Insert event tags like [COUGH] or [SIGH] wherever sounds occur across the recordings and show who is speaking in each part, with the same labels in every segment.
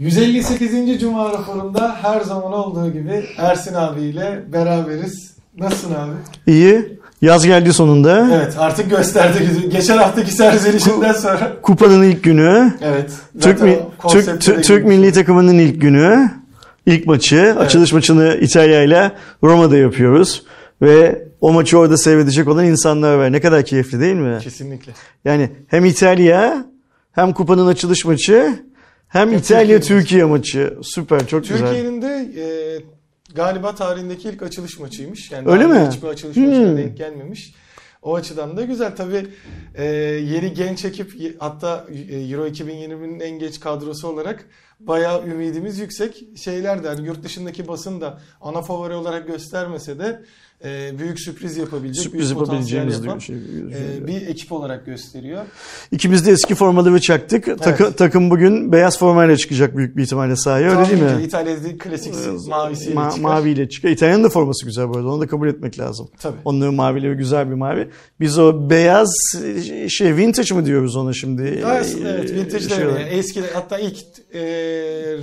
Speaker 1: 158. Cuma raporunda her zaman olduğu gibi Ersin abiyle beraberiz. Nasılsın abi?
Speaker 2: İyi. Yaz geldi sonunda.
Speaker 1: Evet artık gösterdi. Geçen haftaki serzenişinden sonra.
Speaker 2: Kupanın ilk günü.
Speaker 1: Evet.
Speaker 2: Türk, mi, Türk, Türk, milli takımının ilk günü. ilk maçı. Açılış maçını İtalya ile Roma'da yapıyoruz. Ve o maçı orada seyredecek olan insanlar var. Ne kadar keyifli değil mi?
Speaker 1: Kesinlikle.
Speaker 2: Yani hem İtalya hem kupanın açılış maçı hem İtalya Türkiye maçı. Süper çok güzel.
Speaker 1: Türkiye'nin de e, galiba tarihindeki ilk açılış maçıymış. Yani
Speaker 2: Öyle mi?
Speaker 1: Hiçbir açılış
Speaker 2: Hmm.
Speaker 1: maçına denk gelmemiş. O açıdan da güzel. Tabii e, yeni genç ekip hatta e, Euro 2020'nin en genç kadrosu olarak bayağı ümidimiz yüksek. Şeyler de hani yurt dışındaki basın da ana favori olarak göstermese de e, büyük sürpriz yapabilecek,
Speaker 2: Sürpriz
Speaker 1: büyük
Speaker 2: yapabileceğimiz
Speaker 1: yapan
Speaker 2: şey.
Speaker 1: e, bir ekip olarak gösteriyor.
Speaker 2: İkimiz de eski formaları çaktık. Takı- takım bugün beyaz formayla çıkacak büyük bir ihtimalle sahaya öyle değil mi?
Speaker 1: İtalya'da klasik mavisiyle
Speaker 2: Ma-
Speaker 1: çıkar.
Speaker 2: maviyle çıkıyor. İtalyan'ın da forması güzel bu arada. Onu da kabul etmek lazım.
Speaker 1: Tabii.
Speaker 2: Onların mavileri güzel bir mavi. Biz o beyaz şey vintage mı diyoruz ona şimdi?
Speaker 1: Aslında evet vintage
Speaker 2: Şey
Speaker 1: yani eski hatta ilk e,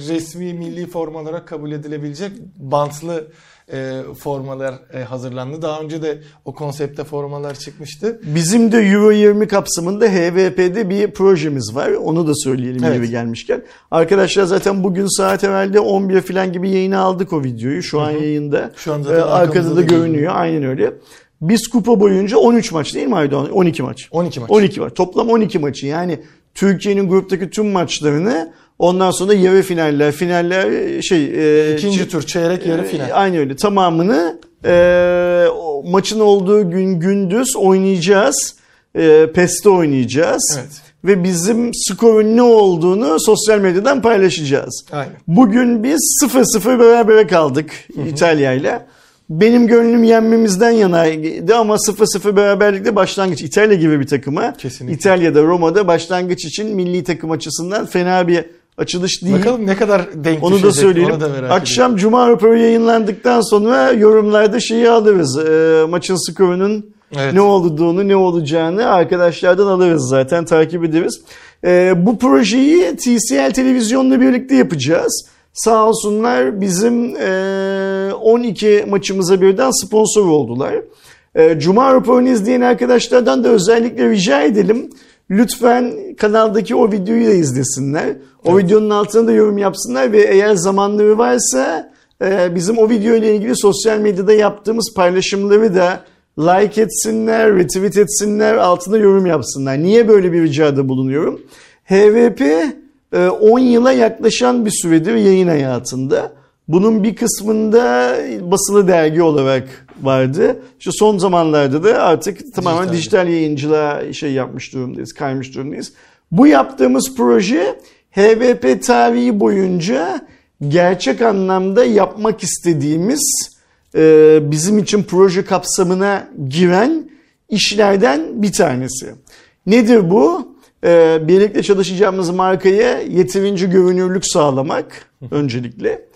Speaker 1: resmi milli forma olarak kabul edilebilecek bantlı e, formalar e, hazırlandı. Daha önce de o konsepte formalar çıkmıştı.
Speaker 2: Bizim de Euro 20 kapsamında HVP'de bir projemiz var. Onu da söyleyelim
Speaker 1: Evet.
Speaker 2: yeri gelmişken. Arkadaşlar zaten bugün saat evvelde 11 falan gibi yayına aldık o videoyu. Şu an yayında.
Speaker 1: Şu an zaten
Speaker 2: Ee, arkada da
Speaker 1: da görünüyor.
Speaker 2: görünüyor. Aynen öyle. Biz kupa boyunca 13 maç değil mi Aydoğan? 12 maç.
Speaker 1: 12 maç.
Speaker 2: 12 maç. Toplam 12 maçı. Yani Türkiye'nin gruptaki tüm maçlarını ondan sonra yarı finaller, finaller şey e,
Speaker 1: İkinci
Speaker 2: çi-
Speaker 1: tur çeyrek yarı
Speaker 2: e,
Speaker 1: final.
Speaker 2: Aynı öyle. Tamamını e, maçın olduğu gün gündüz oynayacağız. E, PES'te oynayacağız.
Speaker 1: Evet.
Speaker 2: Ve bizim skorun ne olduğunu sosyal medyadan paylaşacağız.
Speaker 1: Aynen.
Speaker 2: Bugün biz 0-0 berabere kaldık İtalya ile. Benim gönlüm yenmemizden yanaydı ama 0-0 beraberlikte başlangıç İtalya gibi bir takıma.
Speaker 1: Kesinlikle.
Speaker 2: İtalya'da Roma'da başlangıç için milli takım açısından fena bir açılış değil.
Speaker 1: Bakalım ne kadar denk
Speaker 2: Onu da söyleyelim.
Speaker 1: onu da merak
Speaker 2: Akşam Cuma raporu yayınlandıktan sonra yorumlarda şeyi alırız. Ee, maçın skorunun
Speaker 1: Evet.
Speaker 2: ne olduğunu, ne olacağını arkadaşlardan alırız zaten, takip ederiz. Ee, bu projeyi TCL televizyonla birlikte yapacağız. Sağ olsunlar bizim e, 12 maçımıza birden sponsor oldular. E, Cuma raporunu izleyen arkadaşlardan da özellikle rica edelim. Lütfen kanaldaki o videoyu da izlesinler. O videonun altına da yorum yapsınlar ve eğer zamanları varsa e, bizim o video ile ilgili sosyal medyada yaptığımız paylaşımları da like etsinler, retweet etsinler, altına yorum yapsınlar. Niye böyle bir ricada bulunuyorum? HVP e, 10 yıla yaklaşan bir süredir yayın hayatında. Bunun bir kısmında basılı dergi olarak vardı. İşte son zamanlarda da artık tamamen
Speaker 1: Dijital.
Speaker 2: dijital yayıncılığa şey yapmış durumdayız, kaymış durumdayız. Bu yaptığımız proje HVP tarihi boyunca gerçek anlamda yapmak istediğimiz e, bizim için proje kapsamına giren işlerden bir tanesi. Nedir bu? E, birlikte çalışacağımız markaya yeterince görünürlük sağlamak [LAUGHS] öncelikle.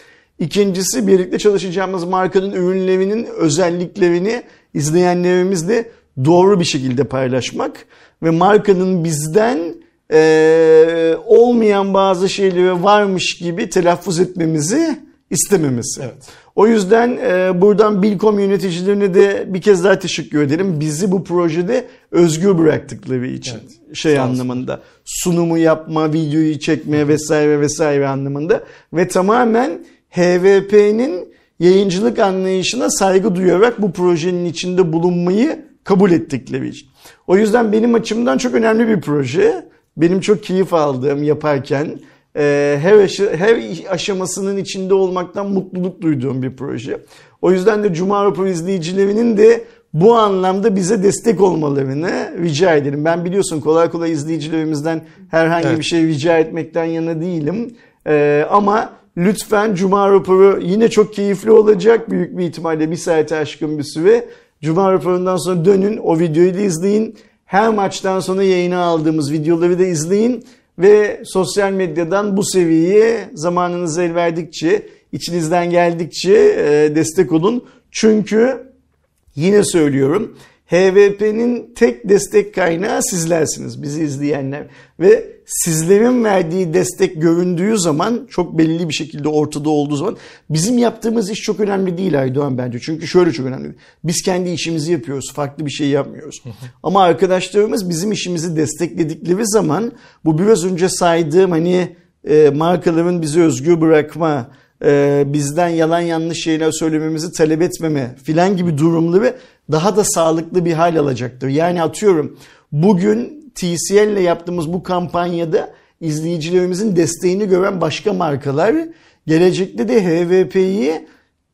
Speaker 2: İkincisi birlikte çalışacağımız markanın ürünlerinin özelliklerini izleyenlerimizle doğru bir şekilde paylaşmak ve markanın bizden e, olmayan bazı şeyleri varmış gibi telaffuz etmemizi istememesi.
Speaker 1: Evet.
Speaker 2: O yüzden e, buradan Bilkom yöneticilerine de bir kez daha teşekkür edelim. Bizi bu projede özgür bıraktıkları için
Speaker 1: Evet.
Speaker 2: şey
Speaker 1: Sağ
Speaker 2: anlamında sunumu yapma, videoyu çekme vesaire vesaire anlamında ve tamamen HVP'nin yayıncılık anlayışına saygı duyarak bu projenin içinde bulunmayı kabul ettikleri için. O yüzden benim açımdan çok önemli bir proje. Benim çok keyif aldığım yaparken e, her, aşı- her aşamasının içinde olmaktan mutluluk duyduğum bir proje. O yüzden de Cuma Raporu izleyicilerinin de bu anlamda bize destek olmalarını rica ederim. Ben biliyorsun kolay kolay izleyicilerimizden herhangi
Speaker 1: Evet.
Speaker 2: bir şey rica etmekten yana değilim. E, ama lütfen Cuma Raporu yine çok keyifli olacak. Büyük bir ihtimalle bir saate aşkın bir süre. Cuma raporundan sonra dönün o videoyu da izleyin. Her maçtan sonra yayına aldığımız videoları da izleyin. Ve sosyal medyadan bu seviyeye zamanınız el verdikçe, içinizden geldikçe e, destek olun. Çünkü yine söylüyorum HVP'nin tek destek kaynağı sizlersiniz, bizi izleyenler. Ve sizlerin verdiği destek göründüğü zaman çok belli bir şekilde ortada olduğu zaman bizim yaptığımız iş çok önemli değil Aydoğan bence. Çünkü şöyle çok önemli. Biz kendi işimizi yapıyoruz. Farklı bir şey yapmıyoruz. Ama arkadaşlarımız bizim işimizi destekledikleri zaman bu biraz önce saydığım hani e, markaların bizi özgür bırakma, e, bizden yalan yanlış şeyler söylememizi talep etmeme filan gibi durumları daha da sağlıklı bir hal alacaktır. Yani atıyorum bugün TCL ile yaptığımız bu kampanyada izleyicilerimizin desteğini gören başka markalar gelecekte de HVP'yi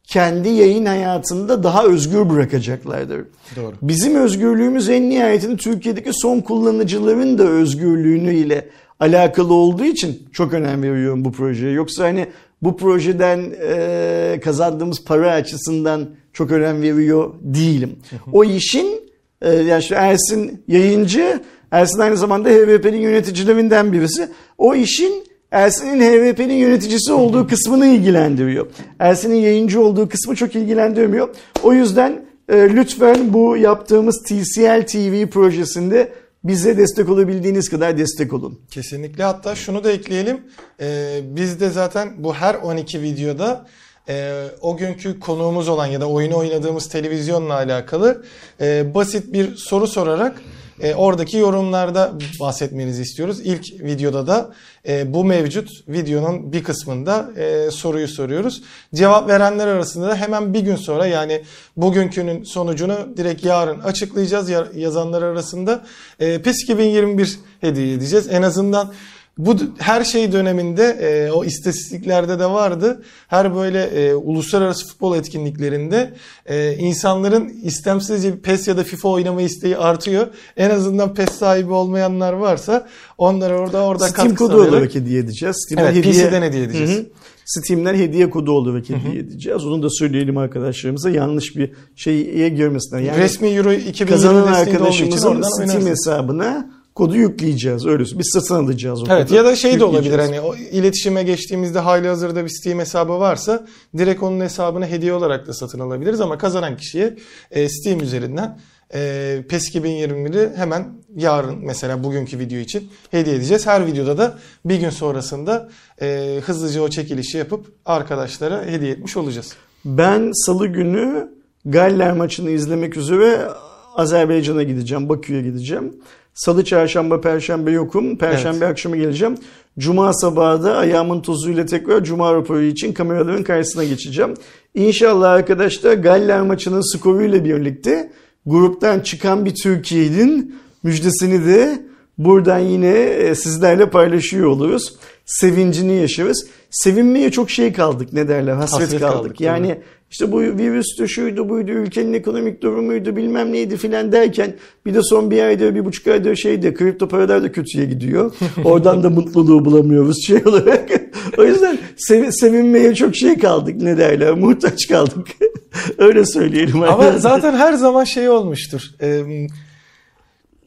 Speaker 2: kendi yayın hayatında daha özgür bırakacaklardır.
Speaker 1: Doğru.
Speaker 2: Bizim özgürlüğümüz en nihayetinde Türkiye'deki son kullanıcıların da özgürlüğünü ile alakalı olduğu için çok önem veriyorum bu projeye. Yoksa hani bu projeden e, kazandığımız para açısından çok önem veriyor değilim. o işin e, yani şu Ersin yayıncı, Ersin aynı zamanda HVP'nin yöneticilerinden birisi. O işin Ersin'in HVP'nin yöneticisi olduğu kısmını ilgilendiriyor. Ersin'in yayıncı olduğu kısmı çok ilgilendirmiyor. O yüzden e, lütfen bu yaptığımız TCL TV projesinde bize destek olabildiğiniz kadar destek olun.
Speaker 1: Kesinlikle hatta şunu da ekleyelim. Ee, biz de zaten bu her 12 videoda e, o günkü konuğumuz olan ya da oyunu oynadığımız televizyonla alakalı e, basit bir soru sorarak e, oradaki yorumlarda bahsetmenizi istiyoruz. İlk videoda da e, bu mevcut videonun bir kısmında e, soruyu soruyoruz. Cevap verenler arasında da hemen bir gün sonra yani bugünkünün sonucunu direkt yarın açıklayacağız. Ya- Yazanlar arasında e, PES 2021 hediye edeceğiz. En azından bu her şey döneminde e, o istatistiklerde de vardı. Her böyle e, uluslararası futbol etkinliklerinde e, insanların istemsizce PES ya da FIFA oynama isteği artıyor. En azından PES sahibi olmayanlar varsa onlara orada orada
Speaker 2: Steam
Speaker 1: katkı
Speaker 2: kodu
Speaker 1: sağlayarak-
Speaker 2: olarak hediye edeceğiz. Steam'den
Speaker 1: Evet, PC'den hediye edeceğiz.
Speaker 2: Hı hı. Steam'den hediye kodu olarak hediye edeceğiz. Onu da söyleyelim arkadaşlarımıza yanlış bir şeye girmesinler. Yani
Speaker 1: Resmi Euro 2020
Speaker 2: kazanan arkadaşımızın Steam
Speaker 1: oynarsın.
Speaker 2: hesabına kodu yükleyeceğiz. Öyle biz satın alacağız o
Speaker 1: Evet
Speaker 2: kodu.
Speaker 1: ya da şey de olabilir hani o iletişime geçtiğimizde hali hazırda bir Steam hesabı varsa direkt onun hesabını hediye olarak da satın alabiliriz ama kazanan kişiye e, Steam üzerinden e, PES 2021'i hemen yarın mesela bugünkü video için hediye edeceğiz. Her videoda da bir gün sonrasında e, hızlıca o çekilişi yapıp arkadaşlara hediye etmiş olacağız.
Speaker 2: Ben salı günü Galler maçını izlemek üzere Azerbaycan'a gideceğim. Bakü'ye gideceğim. Salı, çarşamba, perşembe yokum. Perşembe akşamı geleceğim. Cuma sabahı da ayağımın tozuyla tekrar Cuma raporu için kameraların karşısına geçeceğim. İnşallah arkadaşlar Galler maçının skoruyla birlikte gruptan çıkan bir Türkiye'nin müjdesini de buradan yine e, sizlerle paylaşıyor oluruz. Sevincini yaşarız. Sevinmeye çok şey kaldık ne derler hasret,
Speaker 1: Hasret
Speaker 2: kaldık.
Speaker 1: kaldık,
Speaker 2: yani işte bu virüstü şuydu buydu ülkenin ekonomik durumuydu bilmem neydi filan derken bir de son bir aydır bir buçuk aydır şeydi kripto paralar da kötüye gidiyor. [LAUGHS] Oradan da mutluluğu bulamıyoruz şey olarak. [LAUGHS] o yüzden sev- sevinmeye çok şey kaldık ne derler muhtaç kaldık. [LAUGHS] Öyle söyleyelim.
Speaker 1: Ama zaten her zaman şey olmuştur. Ee,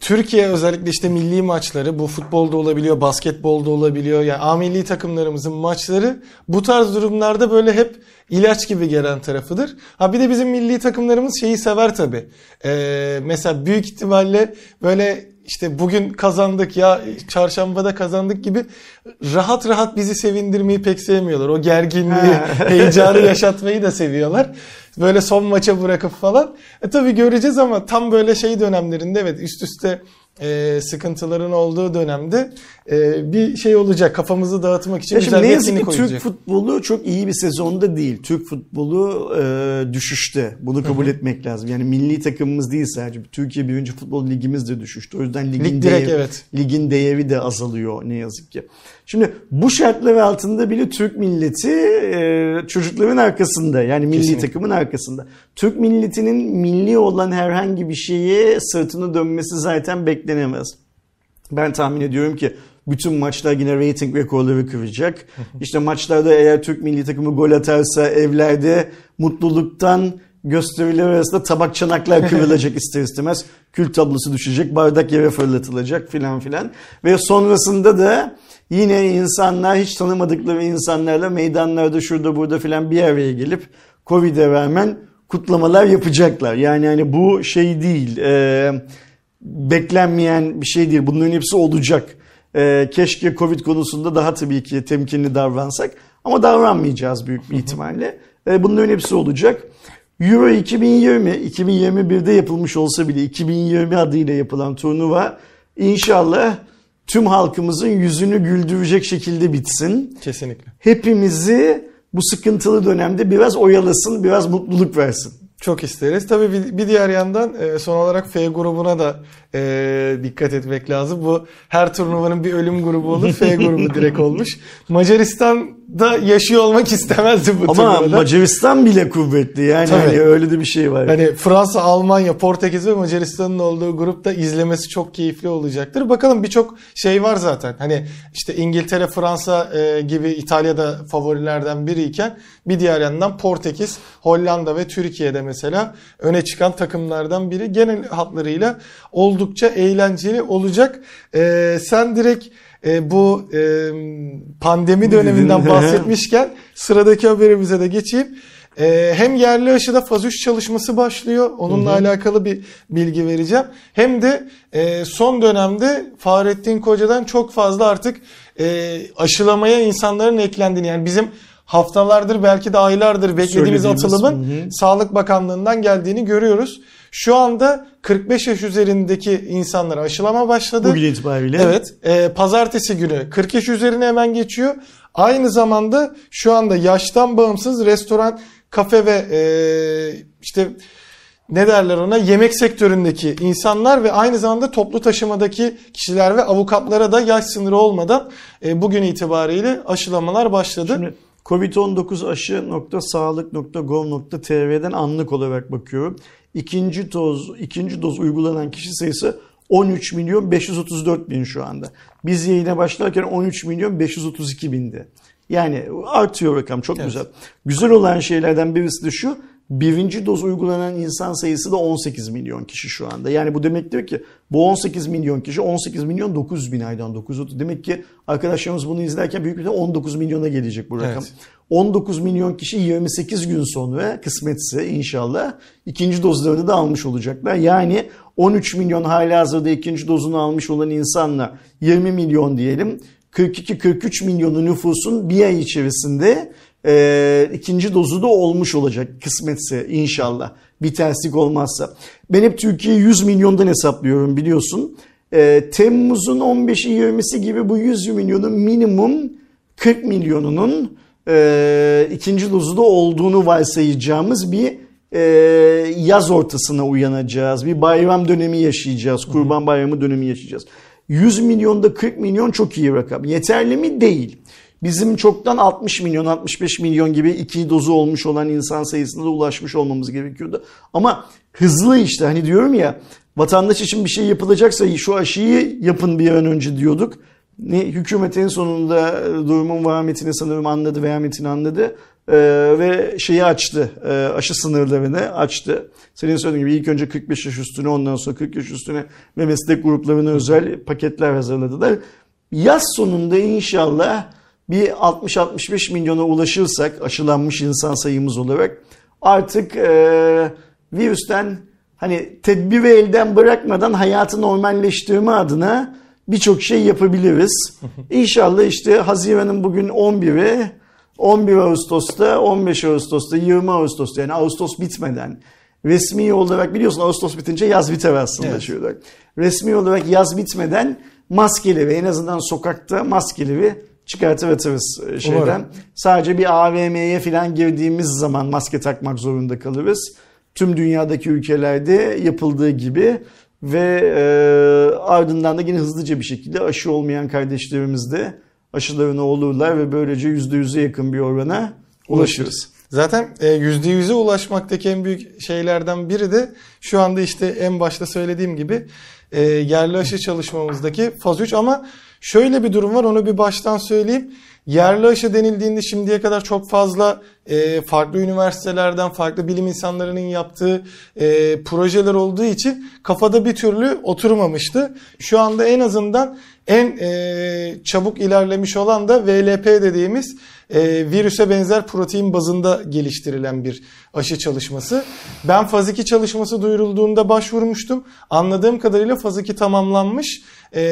Speaker 1: Türkiye özellikle işte milli maçları bu futbolda olabiliyor, basketbolda olabiliyor. Yani A milli takımlarımızın maçları bu tarz durumlarda böyle hep ilaç gibi gelen tarafıdır. Ha bir de bizim milli takımlarımız şeyi sever tabii. Ee, mesela büyük ihtimalle böyle işte bugün kazandık ya çarşambada kazandık gibi rahat rahat bizi sevindirmeyi pek sevmiyorlar. O gerginliği, [LAUGHS] heyecanı yaşatmayı da seviyorlar. Böyle son maça bırakıp falan. E tabii göreceğiz ama tam böyle şey dönemlerinde evet üst üste e, sıkıntıların olduğu dönemde e, bir şey olacak. Kafamızı dağıtmak için
Speaker 2: Ya
Speaker 1: güzel
Speaker 2: ne yazık ki Türk
Speaker 1: olacak.
Speaker 2: futbolu çok iyi bir sezonda değil. Türk futbolu e, düşüşte. Bunu kabul etmek lazım. Yani milli takımımız değil sadece. Türkiye birinci futbol ligimiz de düşüştü. O yüzden ligin,
Speaker 1: Lig direkt,
Speaker 2: değeri,
Speaker 1: evet.
Speaker 2: ligin değeri de azalıyor ne yazık ki. Şimdi bu şartlar altında bile Türk milleti e, çocukların arkasında. Yani milli
Speaker 1: Kesinlikle.
Speaker 2: takımın arkasında. Türk milletinin milli olan herhangi bir şeye sırtını dönmesi zaten beklenemez. Ben tahmin ediyorum ki bütün maçlar yine rating rekorları kıracak. [LAUGHS] İşte maçlarda eğer Türk milli takımı gol atarsa evlerde mutluluktan gösteriler arasında tabak çanaklar kırılacak [LAUGHS] ister istemez. Kül tablosu düşecek, bardak yere fırlatılacak filan filan. Ve sonrasında da yine insanlar hiç tanımadıkları insanlarla meydanlarda şurada burada filan bir araya gelip Covid'e rağmen kutlamalar yapacaklar. Yani hani bu şey değil. E, beklenmeyen bir şey değil. Bunların hepsi olacak. E, keşke Covid konusunda daha tabii ki temkinli davransak ama davranmayacağız büyük bir ihtimalle. E, bunların hepsi olacak. Euro 2020, 2021'de yapılmış olsa bile 2020 adıyla yapılan turnuva inşallah tüm halkımızın yüzünü güldürecek şekilde bitsin.
Speaker 1: Kesinlikle.
Speaker 2: Hepimizi bu sıkıntılı dönemde biraz oyalasın, biraz mutluluk versin.
Speaker 1: Çok isteriz. Tabii bir, diğer yandan e, son olarak F grubuna da e, dikkat etmek lazım. Bu her turnuvanın bir ölüm grubu olur. F grubu direkt [LAUGHS] olmuş. Macaristan'da yaşıyor olmak istemezdi bu
Speaker 2: Ama
Speaker 1: turnuvada.
Speaker 2: Macaristan bile kuvvetli yani
Speaker 1: Tabii.
Speaker 2: hani öyle de bir şey var.
Speaker 1: Hani Fransa, Almanya, Portekiz ve Macaristan'ın olduğu grupta izlemesi çok keyifli olacaktır. Bakalım birçok şey var zaten. Hani işte İngiltere, Fransa e, gibi İtalya'da favorilerden biriyken bir diğer yandan Portekiz, Hollanda ve Türkiye'de mesela öne çıkan takımlardan biri. Genel hatlarıyla oldukça eğlenceli olacak. E, sen direkt e, bu e, pandemi döneminden [LAUGHS] bahsetmişken sıradaki haberimize de geçeyim. Ee, hem yerli aşıda faz 3 çalışması başlıyor. Onunla alakalı bir bilgi vereceğim. Hem de e, son dönemde Fahrettin Koca'dan çok fazla artık e, aşılamaya insanların eklendiğini yani bizim haftalardır belki de aylardır beklediğimiz
Speaker 2: Söylediğimiz,
Speaker 1: atılımın
Speaker 2: hı hı.
Speaker 1: Sağlık Bakanlığı'ndan geldiğini görüyoruz. Şu anda 45 yaş üzerindeki insanlara aşılama başladı.
Speaker 2: Bugün itibariyle.
Speaker 1: Evet. E, pazartesi günü 40 yaş üzerine hemen geçiyor. Aynı zamanda şu anda yaştan bağımsız restoran, kafe ve e, işte ne derler ona yemek sektöründeki insanlar ve aynı zamanda toplu taşımadaki kişiler ve avukatlara da yaş sınırı olmadan e, bugün itibariyle aşılamalar başladı.
Speaker 2: Şimdi Covid-19 aşı.sağlık.gov.tr'den anlık olarak bakıyorum. İkinci doz, ikinci doz uygulanan kişi sayısı 13 milyon 534 bin şu anda. Biz yayına başlarken 13 milyon 532 bindi. Yani artıyor rakam çok
Speaker 1: Evet.
Speaker 2: güzel. Güzel olan şeylerden birisi de şu. Birinci doz uygulanan insan sayısı da 18 milyon kişi şu anda. Yani bu demektir ki bu 18 milyon kişi 18 milyon 900 bin aydan 930. Demek ki arkadaşlarımız bunu izlerken büyük bir ihtimalle 19 milyona gelecek bu rakam.
Speaker 1: Evet.
Speaker 2: 19 milyon kişi 28 gün sonra kısmetse inşallah ikinci dozlarını da almış olacaklar. Yani 13 milyon hala hazırda ikinci dozunu almış olan insanla 20 milyon diyelim. 42-43 milyonu nüfusun bir ay içerisinde e, ikinci dozu da olmuş olacak kısmetse inşallah. Bir terslik olmazsa. Ben hep Türkiye 100 milyondan hesaplıyorum biliyorsun. E, Temmuz'un 15'i 20'si gibi bu 100 milyonun minimum 40 milyonunun e, ikinci dozu da olduğunu varsayacağımız bir e, yaz ortasına uyanacağız. Bir bayram dönemi yaşayacağız. Kurban bayramı dönemi yaşayacağız. 100 milyonda 40 milyon çok iyi rakam. Yeterli mi? Değil. Bizim çoktan 60 milyon, 65 milyon gibi iki dozu olmuş olan insan sayısına da ulaşmış olmamız gerekiyordu. Ama hızlı işte hani diyorum ya vatandaş için bir şey yapılacaksa şu aşıyı yapın bir an önce diyorduk. Ne hükümet en sonunda durumun vahametini sanırım anladı, vehametini anladı Ee, ve şeyi açtı, e, aşı sınırlarını açtı. Senin söylediğin gibi ilk önce 45 yaş üstüne ondan sonra 40 yaş üstüne ve meslek gruplarına özel paketler hazırladılar. Yaz sonunda inşallah bir 60-65 milyona ulaşırsak aşılanmış insan sayımız olarak artık e, virüsten hani tedbiri elden bırakmadan hayatı normalleştirme adına birçok şey yapabiliriz. [LAUGHS] İnşallah işte Haziran'ın bugün 11'i 11 Ağustos'ta, 15 Ağustos'ta, 20 Ağustos'ta yani Ağustos bitmeden resmi olarak biliyorsun Ağustos bitince yaz biter aslında
Speaker 1: Evet.
Speaker 2: şöyle. Resmi olarak yaz bitmeden maskeleri en azından sokakta maskeleri çıkartır atarız e, şeyden.
Speaker 1: Umarım.
Speaker 2: Sadece bir AVM'ye falan girdiğimiz zaman maske takmak zorunda kalırız. Tüm dünyadaki ülkelerde yapıldığı gibi ve e, ardından da yine hızlıca bir şekilde aşı olmayan kardeşlerimiz de aşılarına olurlar ve böylece %100'e yakın bir orana ulaşırız.
Speaker 1: Zaten e, %100'e ulaşmaktaki en büyük şeylerden biri de şu anda işte en başta söylediğim gibi e, yerli aşı çalışmamızdaki faz 3 ama şöyle bir durum var onu bir baştan söyleyeyim. Yerli aşı denildiğinde şimdiye kadar çok fazla e, farklı üniversitelerden, farklı bilim insanlarının yaptığı e, projeler olduğu için kafada bir türlü oturmamıştı. Şu anda en azından En e, çabuk ilerlemiş olan da VLP dediğimiz e, virüse benzer protein bazında geliştirilen bir aşı çalışması. Ben faz 2 çalışması duyurulduğunda başvurmuştum. Anladığım kadarıyla faz 2 tamamlanmış. E,